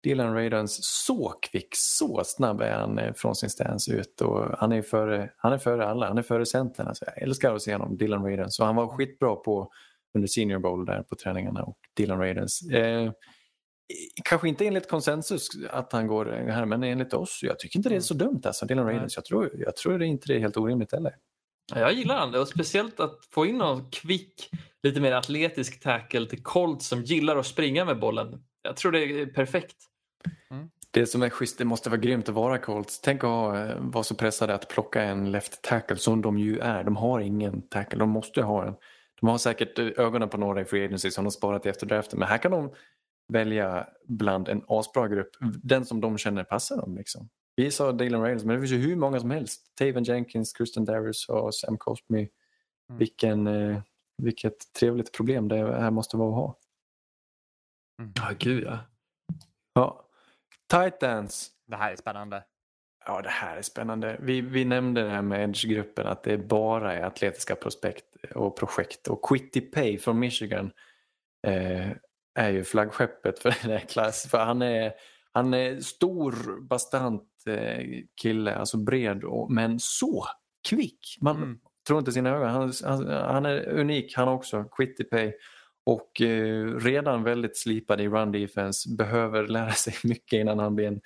Dylan Radons, så kvick, så snabb är han eh, från sin stance ut. Och han, är före, han är före alla, han är före centern. Alltså, jag älskar att se honom, Dylan Radons. Så han var skitbra på under Senior Bowl där på träningarna. Och Dylan Radons. Eh, kanske inte enligt konsensus att han går här, men enligt oss. Jag tycker inte det är så dumt alltså, Dylan Nej. Radons. Jag tror, jag tror det inte det är helt orimligt heller. Ja, Jag gillar han och speciellt att få in någon kvick, lite mer atletisk tackle till Colts som gillar att springa med bollen. Jag tror det är perfekt. Det som är schysst, det måste vara grymt att vara Colts. Tänk att ha, eh, vara så pressade att plocka en left tackle som de ju är. De har ingen tackle, de måste ha en. De har säkert eh, ögonen på några i free agency som de sparat efter draften. Men här kan de välja bland en asbra grupp. Den som de känner passar dem. Liksom. Vi sa Dylan Rails, men det finns ju hur många som helst. Taven Jenkins, Kristen Darius och Sam Cosby. Vilken, eh, vilket trevligt problem det här måste vara att ha. Ja, gud ja. Ja. Titans. Det här är spännande. Ja, det här är spännande. Vi, vi nämnde det här med Edge-gruppen att det bara är atletiska prospekt och projekt. Och Quitty Pay från Michigan eh, är ju flaggskeppet för den här klass. För han är, han är stor, bastant eh, kille, alltså bred, och, men så kvick. Man Mm. tror inte sina ögon. Han, han, han är unik han också, Quitty Pay. Och eh, redan väldigt slipad i run defense, behöver lära sig mycket innan han blir en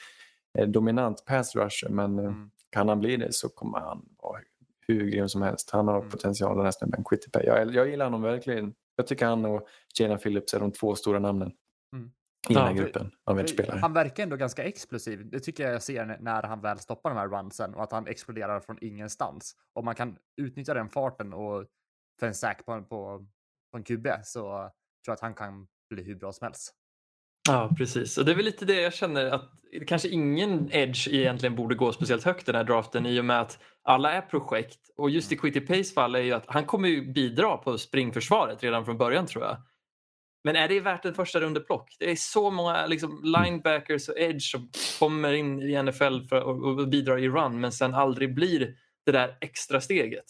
eh, dominant pass rusher. Men eh, Mm. kan han bli det så kommer han vara hur grym som helst. Han har Mm. potential den här snubben, Quitty Pay. Jag, jag gillar honom verkligen. Jag tycker han och Jalen Phillips är de två stora namnen Mm. i den här Ja, gruppen av edge-spelare. Han verkar ändå ganska explosiv. Det tycker jag jag ser när- när han väl stoppar de här runsen och att han exploderar från ingenstans. Om man kan utnyttja den farten och för en sack på, på, en QB så tror jag att han kan bli hur bra som helst. Ja, precis. Och det är väl lite det jag känner att kanske ingen edge egentligen borde gå speciellt högt den här draften i och med att alla är projekt. Och just i Quitty Pace fall är ju att han kommer ju bidra på springförsvaret redan från början tror jag. Men är det värt en första rundeplock? Det är så många liksom, linebackers och edge som kommer in i NFL för, och, och bidrar i run men sen aldrig blir det där extra steget.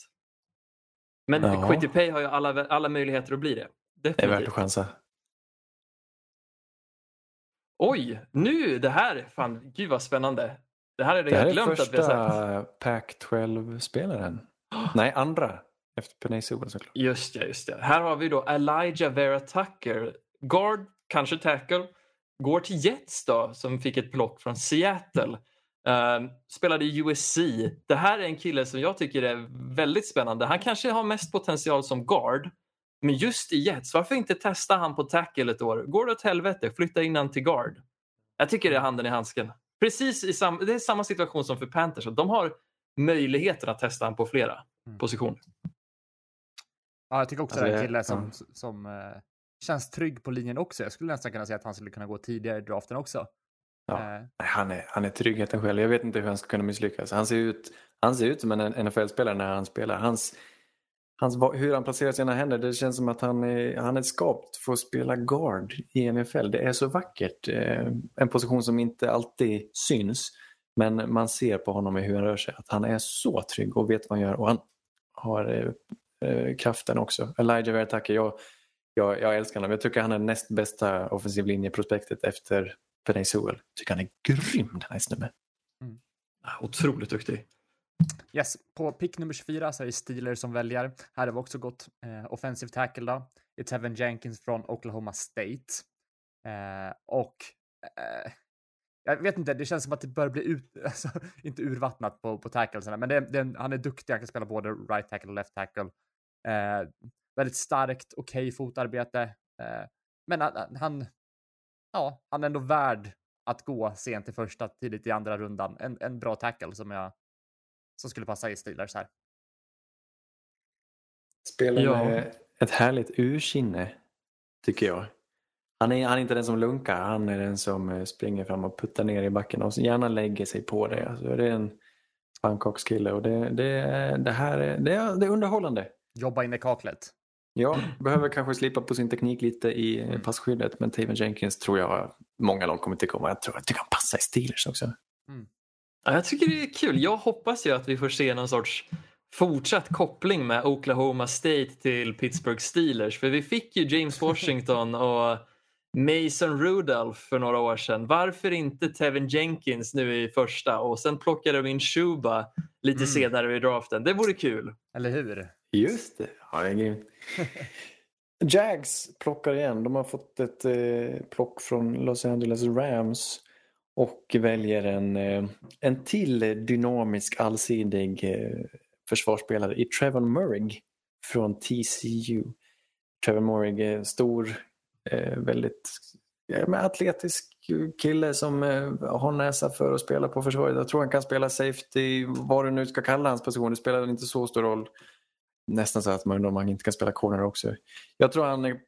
Men Ja. Quitty Pay har ju alla, alla möjligheter att bli det. Det är värt Definitivt. att chansa. Oj, nu det här, fan, gud vad spännande. Det här är det, Det här jag är glömt att vi har sagt. första Pac-12-spelaren. Nej, andra. Efter Sewell såklart. Just det, just det. Här har vi då Elijah Vera Tucker. Guard, kanske tackle. Går till Jets då, som fick ett block från Seattle. Ehm, spelade i USC. Det här är en kille som jag tycker är väldigt spännande. Han kanske har mest potential som guard. Men just i Jets, varför inte testa han på tackle ett år? Går det åt helvete, flytta in han till guard. Jag tycker det är handen i handsken. Precis i sam- det är samma situation som för Panthers. De har möjligheten att testa han på flera Mm. positioner. Ja, jag tycker också Alltså, det är en kille som, ja. som eh, känns trygg på linjen också. Jag skulle nästan kunna säga att han skulle kunna gå tidigare i draften också. Ja. Eh, Han är, han är tryggheten själv. Jag vet inte hur han ska kunna misslyckas. Han ser ut, han ser ut som en NFL-spelare när han spelar. Hans, hans, hur han placerar sina händer, det känns som att han är, han är skapt för att spela guard i NFL. Det är så vackert. Eh, En position som inte alltid syns. Men man ser på honom i hur han rör sig att han är så trygg och vet vad han gör. Och han har eh, eh, kraften också. Elijah Vertacker, jag, jag, jag älskar honom. Jag tycker han är näst bästa offensiv linjeprospektet efter Penay Sewell. Tycker han är grym den här snubben. Otroligt duktig. Yes, på pick nummer 24 så är det Steelers som väljer. Här har vi också gått eh, offensive tackle då. Det är Tevin Jenkins från Oklahoma State. Eh, och eh, jag vet inte, det känns som att det börjar bli ut, alltså, inte urvattnat på, på tacklesarna, men det, det, han är duktig, han kan spela både right tackle och left tackle. Eh, väldigt starkt, okej fotarbete. Eh, men han, han, ja, han är ändå värd att gå sent i första, tidigt i andra rundan. En, en bra tackle som jag som skulle passa i Steelers här. Spelar Ja. med ett härligt ursinne, tycker jag. Han är, han är inte den som lunkar, han är den som eh, springer fram och puttar ner i backen och gärna lägger sig på det. Alltså, det är en pannkakskille och det, det, det här är, det är, det är underhållande. Jobba in i kaklet. Ja, behöver kanske slipa på sin teknik lite i Mm. passskyddet men Taven Jenkins tror jag många lag kommer tycka om. Jag tror jag tycker han passar i Steelers också. Ja, jag tycker det är kul. Jag hoppas ju att vi får se någon sorts fortsatt koppling med Oklahoma State till Pittsburgh Steelers. För vi fick ju James Washington och Mason Rudolph för några år sedan. Varför inte Tevin Jenkins nu i första och sen plockade de in Shuba lite Mm. senare i draften. Det vore kul. Eller hur? Just det. Ja, det är grymt. Jags plockar igen. De har fått ett eh, plock från Los Angeles Rams och väljer en, eh, en till dynamisk allsidig eh, försvarsspelare i Trevor Murray från TCU. Trevor Murray är stor, eh, väldigt ja, atletisk kille som eh, har näsa för att spela på försvaret. Jag tror han kan spela safety, vad du nu ska kalla hans position. Det spelar inte så stor roll. Nästan så att man undrar om han inte kan spela corner också. Jag tror han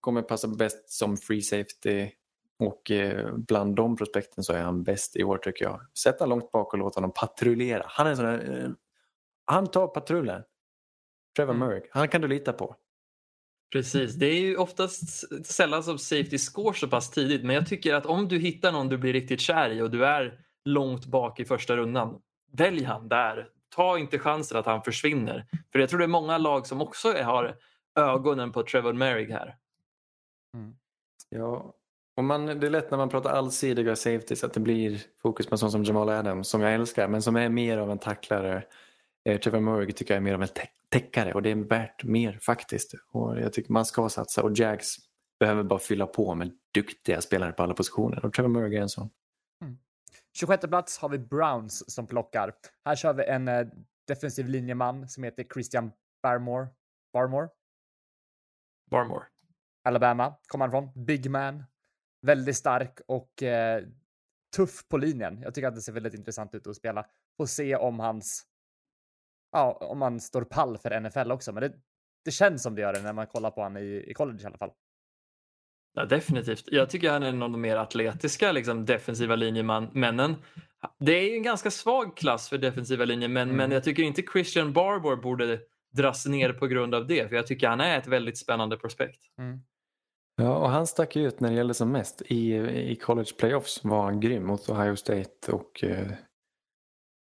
kommer passa bäst som free safety och eh, bland de prospekten så är han bäst i år tycker jag. Sätt han långt bak och låt honom patrullera. Han är sån här, eh, han tar patrullen. Trevor Mm. Murray, han kan du lita på. Precis, det är ju oftast sällan som safety score så pass tidigt men jag tycker att om du hittar någon du blir riktigt kär i och du är långt bak i första rundan, välj han där. Ta inte chansen att han försvinner. För jag tror det är många lag som också har ögonen på Trevor Merrick här. Mm. Ja, och man, det är lätt när man pratar allsidiga safeties att det blir fokus på en sån som Jamal Adams som jag älskar men som är mer av en tacklare. Eh, Trevor Murray tycker jag är mer av en tä- täckare och det är värt mer faktiskt. Och jag tycker man ska satsa och Jags behöver bara fylla på med duktiga spelare på alla positioner och Trevor Murray är en sån. 26 plats har vi Browns som plockar. Här kör vi en eh, defensiv linjeman som heter Christian Barmore. Barmore? Barmore. Alabama kommer han från. Big man. Väldigt stark och eh, tuff på linjen. Jag tycker att det ser väldigt intressant ut att spela. Får se om hans... Ja, om han står pall för NFL också. Men det, det känns som det gör det när man kollar på honom i, i college i alla fall. Ja, definitivt. Jag tycker han är en av de mer atletiska liksom, defensiva linjemännen. Det är ju en ganska svag klass för defensiva linjemän Mm. men jag tycker inte Christian Barbour borde dras ner på grund av det för jag tycker han är ett väldigt spännande prospekt. Mm. Ja, och han stack ut när det gällde som mest. I, I college playoffs var han grym mot Ohio State och eh,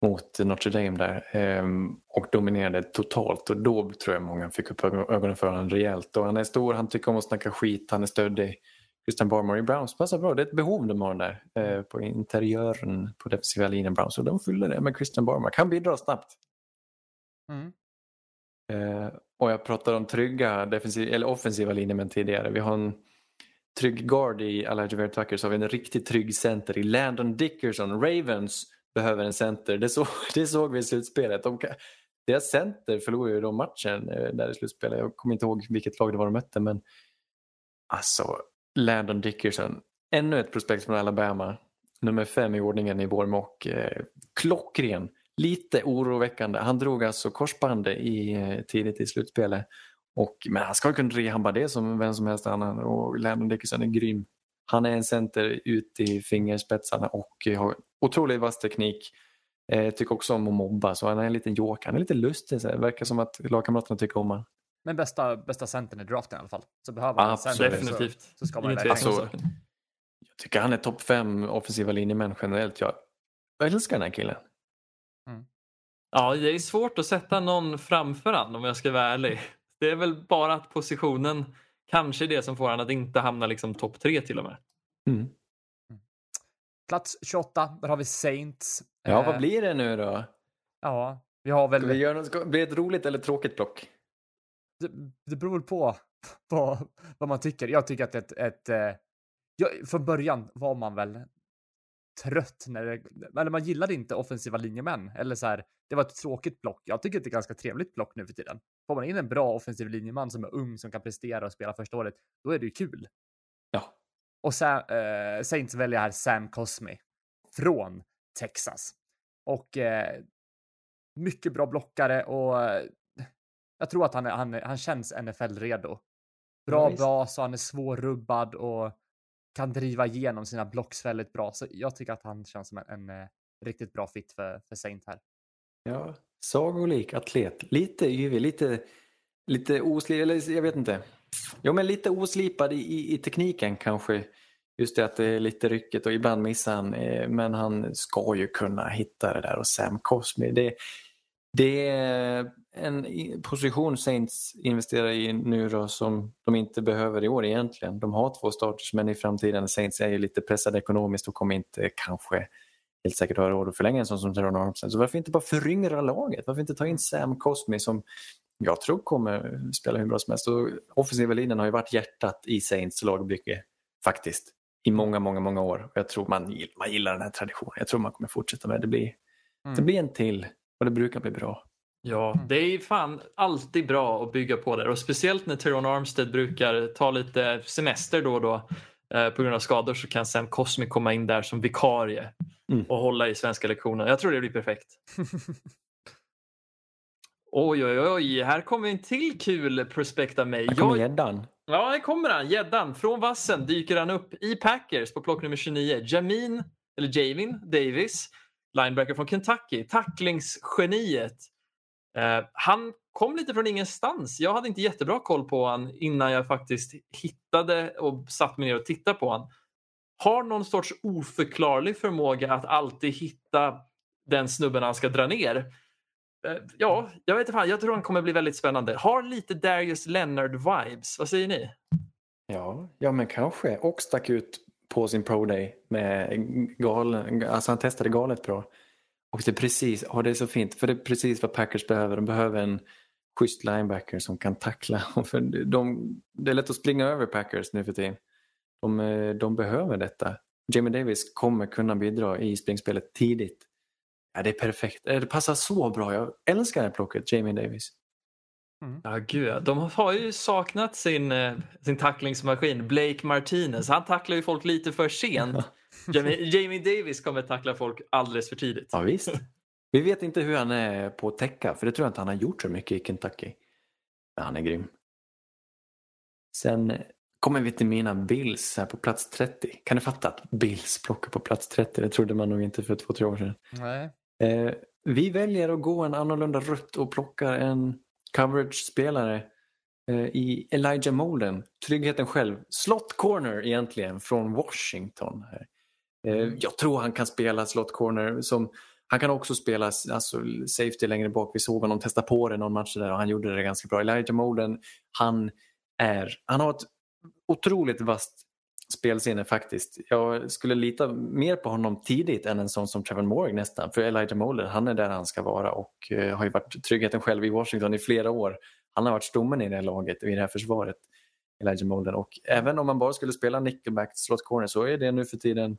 mot Notre Dame där. ehm, och dominerade totalt och då tror jag många fick upp ög- ögonen för honom rejält. Och han är stor, han tycker om att snacka skit, han är stöddig. Christian Barmore i Browns passar bra. Det är ett behov de har där eh, på interiören på defensiva linjen Browns. Och de fyller det med Christian Barmore. Kan bidra snabbt. Mm. Eh, och jag pratade om trygga defensiv, eller offensiva linjemän tidigare. Vi har en trygg guard i Elijah Vera Tucker så har vi en riktigt trygg center i Landon Dickerson. Ravens behöver en center. Det, så, det såg vi i slutspelet. De, deras center förlorade ju de matchen eh, där i slutspelet. Jag kommer inte ihåg vilket lag det var de mötte men alltså Landon Dickerson. Ännu ett prospekt från Alabama. Nummer fem i ordningen i vår mock. Eh, klockren. Lite oroväckande. Han drog alltså korsbandet i, eh, tidigt i slutspelet. Och, men han ska kunna rehabba det som vem som helst annan och Landon Dickerson är grym. Han är en center ut i fingerspetsarna och har otroligt vass teknik. Eh, tycker också om att mobba så han är en liten joker. Han är lite lustig. Så det verkar som att lagkamraterna tycker om honom. Men bästa, bästa centern i draften i alla fall. Så behöver man Absolut. center Definitivt. Så, så ska man Alltså. Jag tycker han är topp fem offensiva linjemän generellt. Jag älskar den här killen. Ja, det är svårt att sätta någon framför han om jag ska vara ärlig. Det är väl bara att positionen kanske är det som får han att inte hamna liksom topp tre till och med. Mm. Plats 28, där har vi Saints. Ja, Eh, vad blir det nu då? Ja, vi har väl... Ska vi göra något, ska, blir det ett roligt eller tråkigt block? det, det beror på, på vad man tycker. Jag tycker att ett, ett eh, ja, från början var man väl trött när det, eller man gillade inte offensiva linjemän eller så här. Det var ett tråkigt block. Jag tycker att det är ett ganska trevligt block nu för tiden. Får man in en bra offensiv linjeman som är ung som kan prestera och spela första året, då är det ju kul. Ja. Och Sam, eh, Saints väljer här Sam Cosmi från Texas och eh, mycket bra blockare och eh, jag tror att han, han, han känns NFL-redo. Bra Ja, bas och han är svårrubbad och kan driva igenom sina blocks väldigt bra. Så jag tycker att han känns som en, en eh, riktigt bra fit för, för Saint här. Ja, sagolik atlet. Lite yvig, lite, lite oslipad, eller jag vet inte. Jo, men lite oslipad i, i, i tekniken kanske. Just det att det är lite ryckigt och ibland missar han. Eh, men han ska ju kunna hitta det där och Sam Cosmi. Det, det är en position Saints investerar i nu då som de inte behöver i år egentligen. De har två starters men i framtiden Saints är ju lite pressade ekonomiskt och kommer inte kanske helt säkert ha råd att förlänga en sån som Teron Armstead. Så varför inte bara föryngra laget? Varför inte ta in Sam Cosmi som jag tror kommer spela hur bra som helst. Och offensiva linjen har ju varit hjärtat i Saints lagbygge faktiskt i många, många, många år. Och jag tror man, man gillar den här traditionen. Jag tror man kommer fortsätta med det. Det blir, det Mm. blir en till och det brukar bli bra. Ja, Mm. det är fan alltid bra att bygga på det och speciellt när Teron Armstead brukar ta lite semester då och då eh, på grund av skador så kan Sam Cosmi komma in där som vikarie Mm. och hålla i svenska lektioner. Jag tror det blir perfekt. Oj, oj, oj, här kommer en till kul prospekt av mig. Här kommer Jag, gäddan. ja, här kommer han, gäddan. Från vassen dyker han upp i Packers på plock nummer 29. Jamin, eller Javin Davis, linebacker från Kentucky, tacklingsgeniet. Eh, han kom lite från ingenstans. Jag hade inte jättebra koll på han innan jag faktiskt hittade och satt mig ner och tittade på han. Har någon sorts oförklarlig förmåga att alltid hitta den snubben han ska dra ner. Eh, ja, jag vet inte fan. Jag tror han kommer bli väldigt spännande. Har lite Darius Leonard-vibes. Vad säger ni? Ja, ja, men kanske. Och stack ut på sin pro day med gal, alltså han testade galet bra. Och det är precis, ja, det är så fint, för det är precis vad Packers behöver. De behöver en schysst linebacker som kan tackla. För de, det är lätt att springa över Packers nu för tiden. De, eh, de behöver detta. Jamie Davis kommer kunna bidra i springspelet tidigt. Ja, det är perfekt. Eh, det passar så bra. Jag älskar det här plocket, Jamie Davis. Ja, gud. De har ju saknat sin, eh, sin tacklingsmaskin, Blake Martinez. Han tacklar ju folk lite för sent. Jamie, Jamie Davis kommer tackla folk alldeles för tidigt. Ja, visst. Vi vet inte hur han är på att täcka, för det tror jag inte han har gjort så mycket i Kentucky. Men han är grym. Sen kommer vi till mina Bills här på plats 30. Kan du fatta att Bills plockar på plats 30? Det trodde man nog inte för två, tre år sedan. Nej. Eh, vi väljer att gå en annorlunda rutt och plockar en coverage-spelare eh, i Elijah Molden. Tryggheten själv. Slot corner egentligen från Washington. Här. Eh, jag tror han kan spela slot corner. Som, han kan också spela alltså, safety längre bak. Vi såg honom testa på det någon match där och han gjorde det ganska bra. Elijah Molden, han, är, han har ett otroligt vasst spelsinne faktiskt. Jag skulle lita mer på honom tidigt än en sån som Trevor Morgan nästan. För Elijah Moller, han är där han ska vara och eh, har ju varit tryggheten själv i Washington i flera år. Han har varit stommen i det här laget och i det här försvaret, Elijah Moller. Och även om man bara skulle spela nickelback slot corner så är det nu för tiden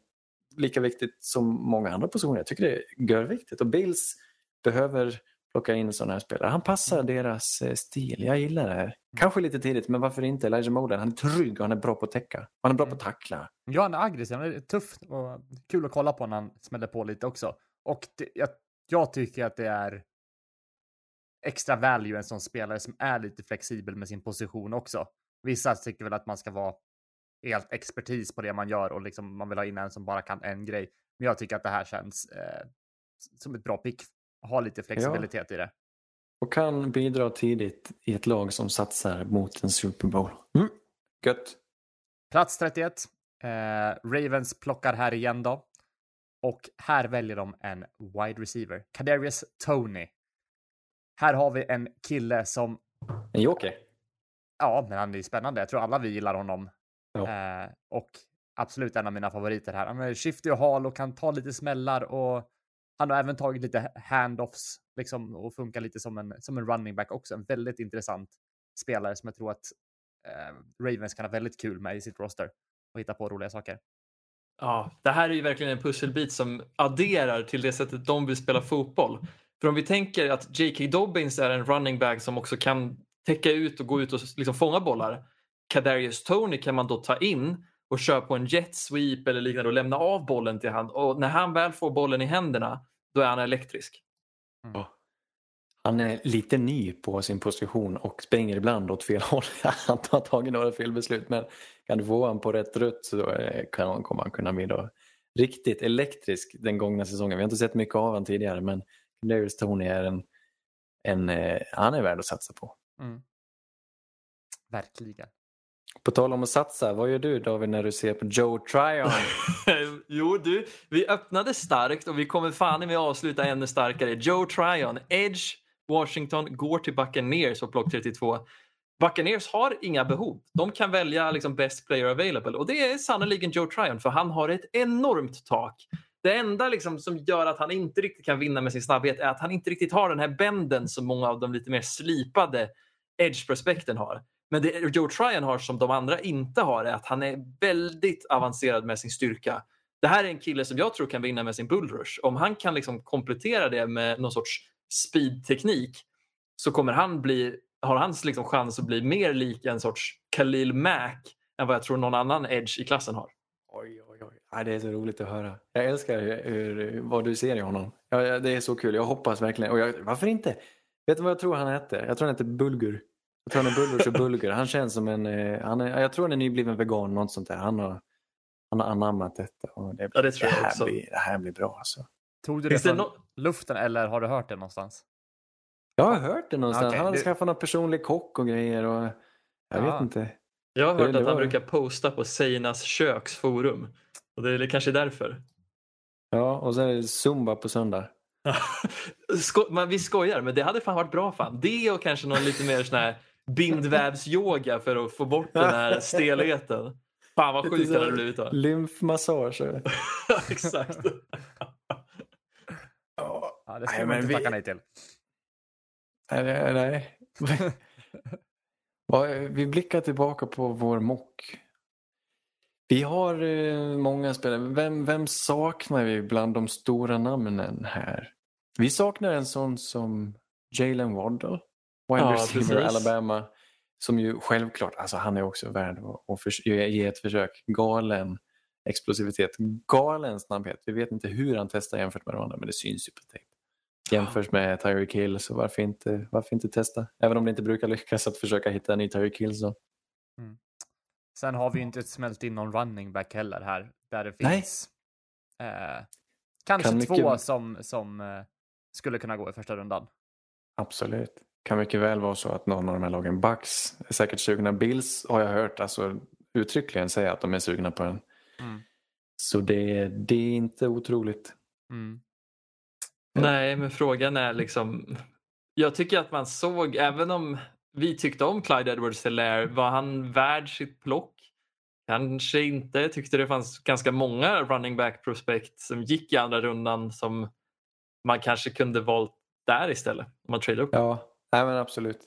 lika viktigt som många andra positioner. Jag tycker det är görviktigt och Bills behöver plocka in sådana här spelare. Han passar deras eh, stil. Jag gillar det här. Kanske lite tidigt, men varför inte? Elijah Moden, han är trygg och han är bra på att täcka. Han är bra på att tackla. Ja, han är aggressiv. Han är tuff och kul att kolla på när han smäller på lite också. Och det, jag, jag tycker att det är extra value en sån spelare som är lite flexibel med sin position också. Vissa tycker väl att man ska vara helt expertis på det man gör och liksom man vill ha in en som bara kan en grej. Men jag tycker att det här känns eh, som ett bra pick. Ha lite flexibilitet ja. i det. Och kan bidra tidigt i ett lag som satsar mot en Super Bowl. Mm. Gött. Plats 31. Eh, Ravens plockar här igen då. Och här väljer de en wide receiver. Kadarius Tony. Här har vi en kille som... En joker. Ja, men han är spännande. Jag tror alla vi gillar honom. Ja. Eh, och absolut en av mina favoriter här. Han är shifty och hal och kan ta lite smällar och han har även tagit lite handoffs liksom, och funkar lite som en, som en running back också. En väldigt intressant spelare som jag tror att eh, Ravens kan ha väldigt kul med i sitt roster och hitta på roliga saker. Ja, det här är ju verkligen en pusselbit som adderar till det sättet de vill spela fotboll. För om vi tänker att J.K. Dobbins är en running back som också kan täcka ut och gå ut och liksom fånga bollar. Kadarius Tony kan man då ta in och kör på en jet sweep eller liknande och lämna av bollen till han. Och när han väl får bollen i händerna, då är han elektrisk. Mm. Han är lite ny på sin position och springer ibland åt fel håll. Han har tagit några fel beslut men kan du få honom på rätt rutt så eh, kan, kommer han kunna bli då riktigt elektrisk den gångna säsongen. Vi har inte sett mycket av honom tidigare men Darius Tony är en, en eh, han är värd att satsa på. Mm. Verkligen. På tal om att satsa, vad gör du David när du ser på Joe Tryon? jo du, vi öppnade starkt och vi kommer fan med att avsluta ännu starkare. Joe Tryon, Edge, Washington, går till Buccaneers på Block32. Buccaneers har inga behov. De kan välja liksom best player available och det är sannoliken Joe Tryon för han har ett enormt tak. Det enda liksom som gör att han inte riktigt kan vinna med sin snabbhet är att han inte riktigt har den här bänden som många av de lite mer slipade edge-prospekten har. Men det Joe Tryon har som de andra inte har är att han är väldigt avancerad med sin styrka. Det här är en kille som jag tror kan vinna med sin bullrush. Om han kan liksom komplettera det med någon sorts speedteknik så kommer han bli, har hans liksom chans att bli mer lik en sorts Khalil Mack än vad jag tror någon annan edge i klassen har. Oj, oj, oj. Ja, det är så roligt att höra. Jag älskar hur, vad du ser i honom. Ja, det är så kul. Jag hoppas verkligen. Och jag, varför inte? Vet du vad jag tror han heter? Jag tror han heter Bulgur. Jag är Bullers och Bulger. Han känns som en, eh, han är, jag tror han är nybliven vegan, något sånt där. Han har, han har anammat detta. Och det, ja, det, tror det, här också. Blir, det här blir bra alltså. Tog du det från no luften eller har du hört det någonstans? Jag har hört det någonstans. Okay, han har det... skaffat någon personlig kock och grejer. Och, jag ja. vet inte. Jag har hört det, att han var... brukar posta på Seinas köksforum. Och det är kanske därför. Ja, och så är det Zumba på söndag. Sko man, vi skojar, men det hade fan varit bra fan. Det och kanske någon lite mer sån här bindvävsyoga för att få bort den här stelheten. Fan vad sjukt det hade blivit då. Lymfmassage. Exakt. ja, det ska man inte vi... tacka nej till. Nej, nej. vi blickar tillbaka på vår mock. Vi har eh, många spelare. Vem, vem saknar vi bland de stora namnen här? Vi saknar en sån som Jalen Waddle. Wide ja, receiver Alabama. Som ju självklart, alltså han är också värd att för, ge ett försök. Galen explosivitet, galen snabbhet. Vi vet inte hur han testar jämfört med de andra men det syns ju på tejp. Jämfört med Tyreek Hill så varför inte, varför inte testa? Även om det inte brukar lyckas att försöka hitta en ny Tyreek Hill så. Mm. Sen har vi inte smält in någon running back heller här, där det finns eh, kanske Kan två mycket- som, som eh, skulle kunna gå i första rundan. Absolut. Kan mycket väl vara så att någon av de här lagen, Bucks, är säkert sugna. Bills har jag hört alltså, uttryckligen säga att de är sugna på den. Mm. Så det, det är inte otroligt. Mm. Nej, men frågan är liksom... Jag tycker att man såg, även om vi tyckte om Clyde edwards helaire var han värd sitt plock? Kanske inte. Jag tyckte det fanns ganska många running back prospect som gick i andra rundan som man kanske kunde valt där istället. Om man tradar upp. Ja, nej, men absolut.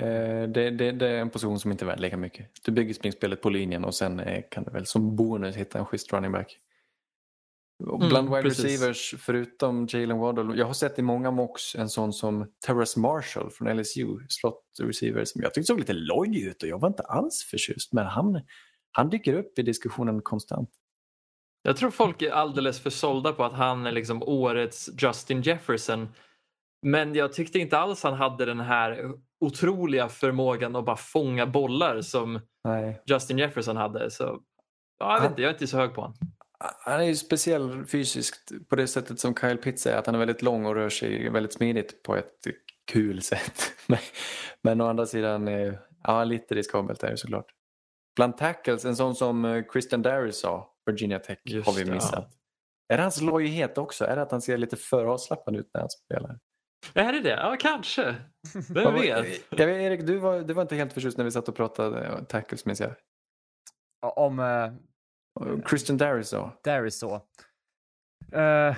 Eh, det, det, det är en position som inte är värd lika mycket. Du bygger springspelet på linjen och sen eh, kan du väl som bonus hitta en schysst running back. Mm, Bland wide precis. receivers, förutom Jalen Waddle, jag har sett i många mocks en sån som Terrace Marshall från LSU, slot receiver, som jag tyckte såg lite lojig ut och jag var inte alls förtjust. Men han, han dyker upp i diskussionen konstant. Jag tror folk är alldeles för sålda på att han är liksom årets Justin Jefferson. Men jag tyckte inte alls han hade den här otroliga förmågan att bara fånga bollar som Nej. Justin Jefferson hade. Så ja, jag, vet inte, jag är inte så hög på honom. Han är ju speciell fysiskt på det sättet som Kyle Pitts är. Att han är väldigt lång och rör sig väldigt smidigt på ett kul sätt. Men, men å andra sidan, eh, ja lite riskabelt är det såklart. Bland tackles, en sån som eh, Christian Darris sa, Virginia Tech, Just har vi missat. Är det hans lojighet också? Är det att han ser lite för avslappnad ut när han spelar? Är det det? Ja, kanske. Vem vet? Jag vet Erik, du var, du var inte helt förtjust när vi satt och pratade eh, tackles minns jag. Om Och Christian där är så. Eh,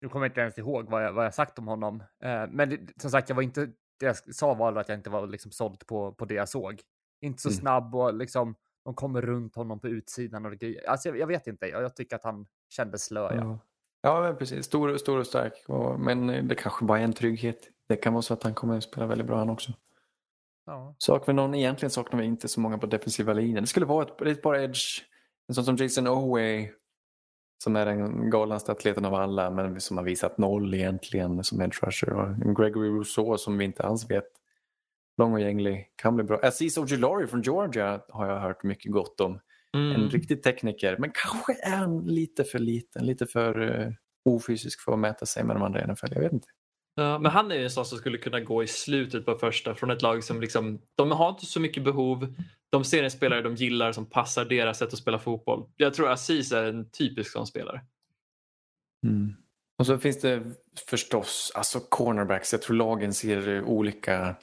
nu kommer jag inte ens ihåg vad jag, vad jag sagt om honom. Eh, men det, som sagt, jag var inte, det jag sa var att jag inte var liksom såld på, på det jag såg. Inte så Mm. snabb och liksom de kommer runt honom på utsidan och grejer. Alltså jag, jag vet inte, jag, jag tycker att han kändes slö. Ja. Ja, men precis. Stor, stor och stark. Men det kanske bara är en trygghet. Det kan vara så att han kommer att spela väldigt bra han också. Ja. Saknar någon? Egentligen saknar vi inte så många på defensiva linjen. Det skulle vara ett, ett par edge. En sån som Jason Oway. Som är den galnaste atleten av alla men som har visat noll egentligen som edge rusher. Och Gregory Rousseau som vi inte alls vet. Lång och gänglig. Kan bli bra. Aziz Ojulari från Georgia har jag hört mycket gott om. En Mm. riktig tekniker. Men kanske är han lite för liten. Lite för uh, ofysisk för att mäta sig med de andra i NFL. Jag vet inte. Ja, men han är ju en sån som skulle kunna gå i slutet på första från ett lag som liksom, de har inte så mycket behov. De ser en spelare de gillar som passar deras sätt att spela fotboll. Jag tror Aziz är en typisk sån spelare. Mm. Och så finns det förstås alltså cornerbacks. Jag tror lagen ser eh, olika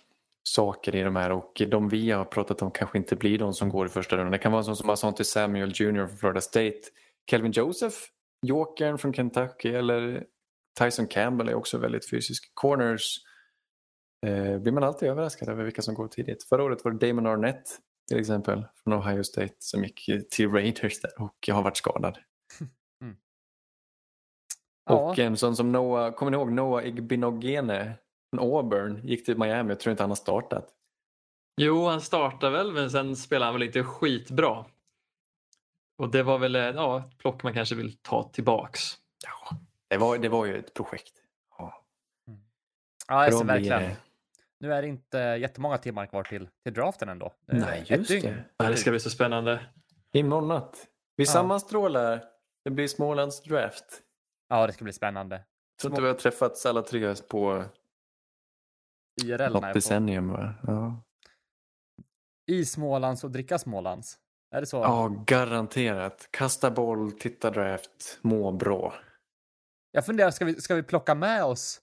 saker i de här och de vi har pratat om kanske inte blir de som går i första rundan. Det kan vara sån som Asante Samuel Jr från Florida State. Kelvin Joseph, Jokern från Kentucky eller Tyson Campbell är också väldigt fysisk. Corners eh, blir man alltid överraskad över vilka som går tidigt. Förra året var det Damon Arnett till exempel från Ohio State som gick till Raiders där och har varit skadad. Ja. Och en sån som Noah, kommer ni ihåg Noah Igbinogene Auburn gick till Miami, jag tror inte han har startat. Jo, han startar väl men sen spelar han väl inte skitbra. Och det var väl eh, ja, ett plock man kanske vill ta tillbaks. Ja, det, var, det var ju ett projekt. Ja. Ja, jag ser verkligen. Nu är det inte jättemånga timmar kvar till, till draften ändå. Är Nej, just det. Ja, Det ska bli så spännande. Imorgon natt. Vi Ja. sammanstrålar. Det blir Smålands draft. Ja, det ska bli spännande. Jag tror inte vi har träffats alla tre på IRL något decennium. Va? Ja. i Smålands och dricka Smålands. Är det så? ja, garanterat. Kasta boll, titta draft, må bra. Jag funderar, ska vi, ska vi plocka med oss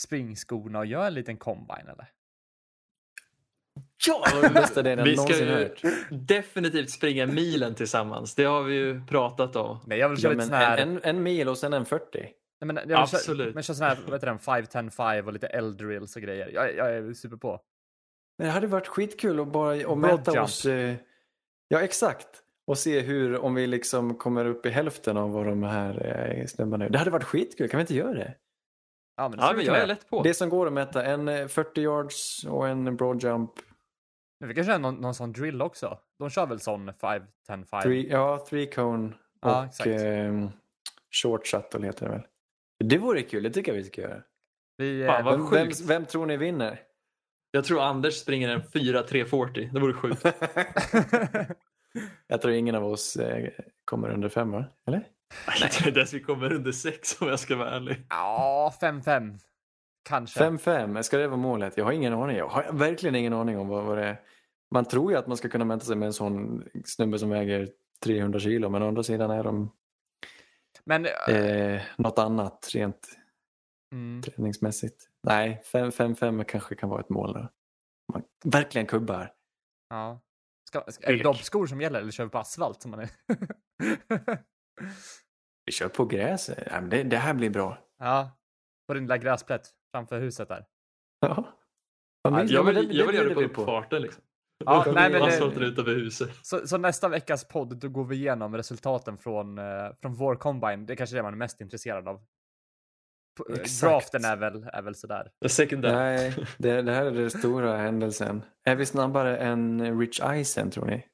springskorna och göra en liten combine eller? Ja, det var det bästa det Vi ska ju definitivt springa milen tillsammans. Det har vi ju pratat om. Nej, jag vill Ja, sån här... en, en, en mil och sen en 40. Nej, men jag Absolut. men köra sån här, vad heter den, 5-10-5 och lite L-drills och grejer. Jag, jag är super på. Men det hade varit skitkul att bara att mäta jump. oss. Eh, ja, exakt. Och se hur, om vi liksom kommer upp i hälften av vad de här eh, snubbarna är. Det hade varit skitkul, kan vi inte göra det? Ja, men det Ja, men jag är lätt på. Det som går att mäta, en eh, 40 yards och en broad jump. Men vi kan köra någon, någon sån drill också. De kör väl sån 5-10-5? Three, ja, three cone Ja, och exakt. eh, short shuttle heter det väl. Det vore kul, det tycker jag vi ska göra. Vi, Fan, eh, vad Vem, vem, sjukt. vem tror ni vinner? Jag tror Anders springer en 4-3-40. Det vore sjukt. Jag tror ingen av oss eh, kommer under fem, va? eller? Jag tror inte ens vi kommer under sex om jag ska vara ärlig. Ja, 5-5. Kanske. 5-5, ska det vara målet? Jag har ingen aning. Jag har verkligen ingen aning om vad, vad det är. Man tror ju att man ska kunna mäta sig med en sån snubbe som väger 300 kilo, men å andra sidan är de Men eh, något annat rent mm, träningsmässigt. Nej, 5-5 kanske kan vara ett mål där. Man verkligen kubbar. ja. Ska, ska, är det dobbskor som gäller eller kör vi på asfalt som man är? Vi kör på gräs. Ja, men det, det här blir bra. ja. På din lilla gräsplätt framför huset där. Ja. Ja, men- Jag vill, jag vill göra det på uppfarten liksom. Ja, nej, men det, huset. så, så nästa veckas podd, då går vi igenom resultaten från, eh, från vår combine. Det är kanske det man är mest intresserad av. Eh, Exakt. Draften är väl, är väl sådär. Nej, det, det här är den stora händelsen. Är vi snabbare än Rich Eisen tror ni?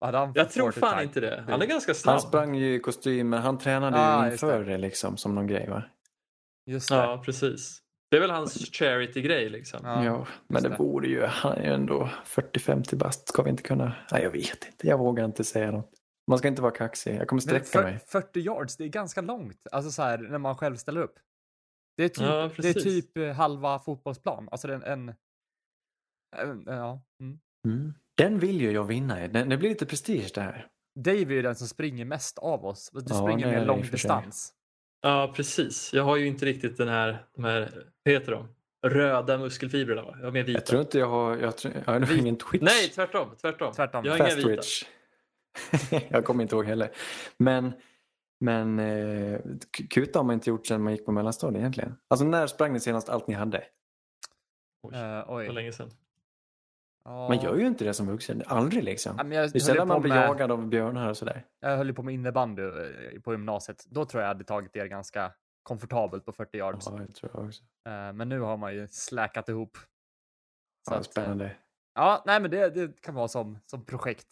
Han Jag tror 40 fan time? inte det. Han är ganska Han snabb. sprang ju i kostym, men han tränade Ah, ju inför det. det liksom som någon grej va? Just det. Ja, precis. Det är väl hans charity-grej liksom. Ja. Ja, men det borde ju, han är ju ändå 40-50 bast. Ska vi inte kunna? Nej, jag vet inte. Jag vågar inte säga något. Man ska inte vara kaxig. Jag kommer sträcka för- mig. 40 yards, det är ganska långt. Alltså så här när man själv ställer upp. Det är typ, Ja, det är typ eh, halva fotbollsplan. Alltså det är en... en, en ja. Mm. Mm. Den vill ju jag vinna i. Den- Det blir lite prestige det här. Dave är ju den som springer mest av oss. Du Ja, springer mer lång distans. Ja, precis. Jag har ju inte riktigt den här, de här, vad heter de? Röda muskelfibrerna va? Jag har mer vita. Jag tror inte jag har, jag tror, jag har Vi- ingen twitch. Nej, tvärtom. tvärtom. Tvärtom. Jag har inga Fast vita. twitch. jag kommer inte ihåg heller. Men, men eh, kuta har man inte gjort sedan man gick på mellanstadiet egentligen. Alltså när sprang ni senast allt ni hade? Oj, det var oj. länge sedan. Man gör ju inte det som vuxen. Aldrig liksom. Ja, men jag, Det är sällan man blir med, jagad av björnar och sådär. jag höll ju på med innebandy eh, på gymnasiet. Då tror jag jag hade tagit er ganska komfortabelt på 40 yards. Ja, jag tror jag också. Eh, Men nu har man ju släkat ihop. Så Ja, att, eh, spännande. Ja, nej men det, det kan vara som, som projekt.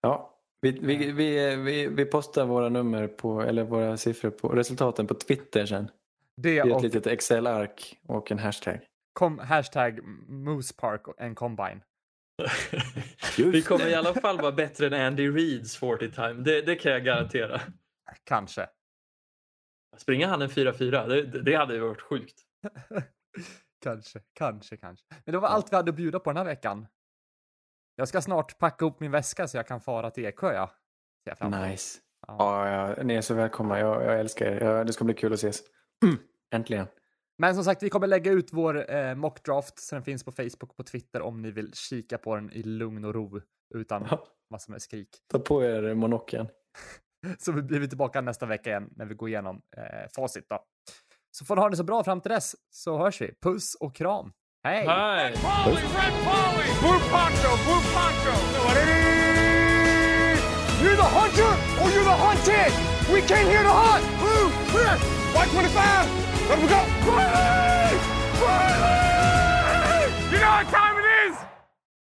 Ja, vi, vi, vi, vi, vi postar våra nummer på, eller våra siffror på resultaten på Twitter sen. Det I ett och litet Excel-ark och en hashtag. kom, hashtag Moose Park and Combine. Vi kommer i alla fall vara bättre än Andy Reeds 40 time. Det, det kan jag garantera. Kanske. Springer han en 4-4? Det, det- det hade ju varit sjukt. kanske, kanske, kanske. Men det var allt vi hade att bjuda på den här veckan. Jag ska snart packa upp min väska så jag kan fara till Eksjö. Ja. Nice. Ja. Ja, ja, ni är så välkomna. Jag, jag älskar er. Ja, det ska bli kul att ses. Mm. Äntligen. Men som sagt, vi kommer lägga ut vår eh, mockdraft så den finns på Facebook och på Twitter om ni vill kika på den i lugn och ro utan Ja. massor med skrik. Ta på er monokeln. Så vi blir vi tillbaka nästa vecka igen när vi går igenom eh, facit då. Så får ni ha det så bra fram till dess så hörs vi. Puss och kram. Hej! Hej! Polly, red Polly! Blue poncho, blue poncho! You're the hunter or you're the hunted. We came here to hunt. Blue, clear. White 25. Let we go. Riley! Riley! You know what time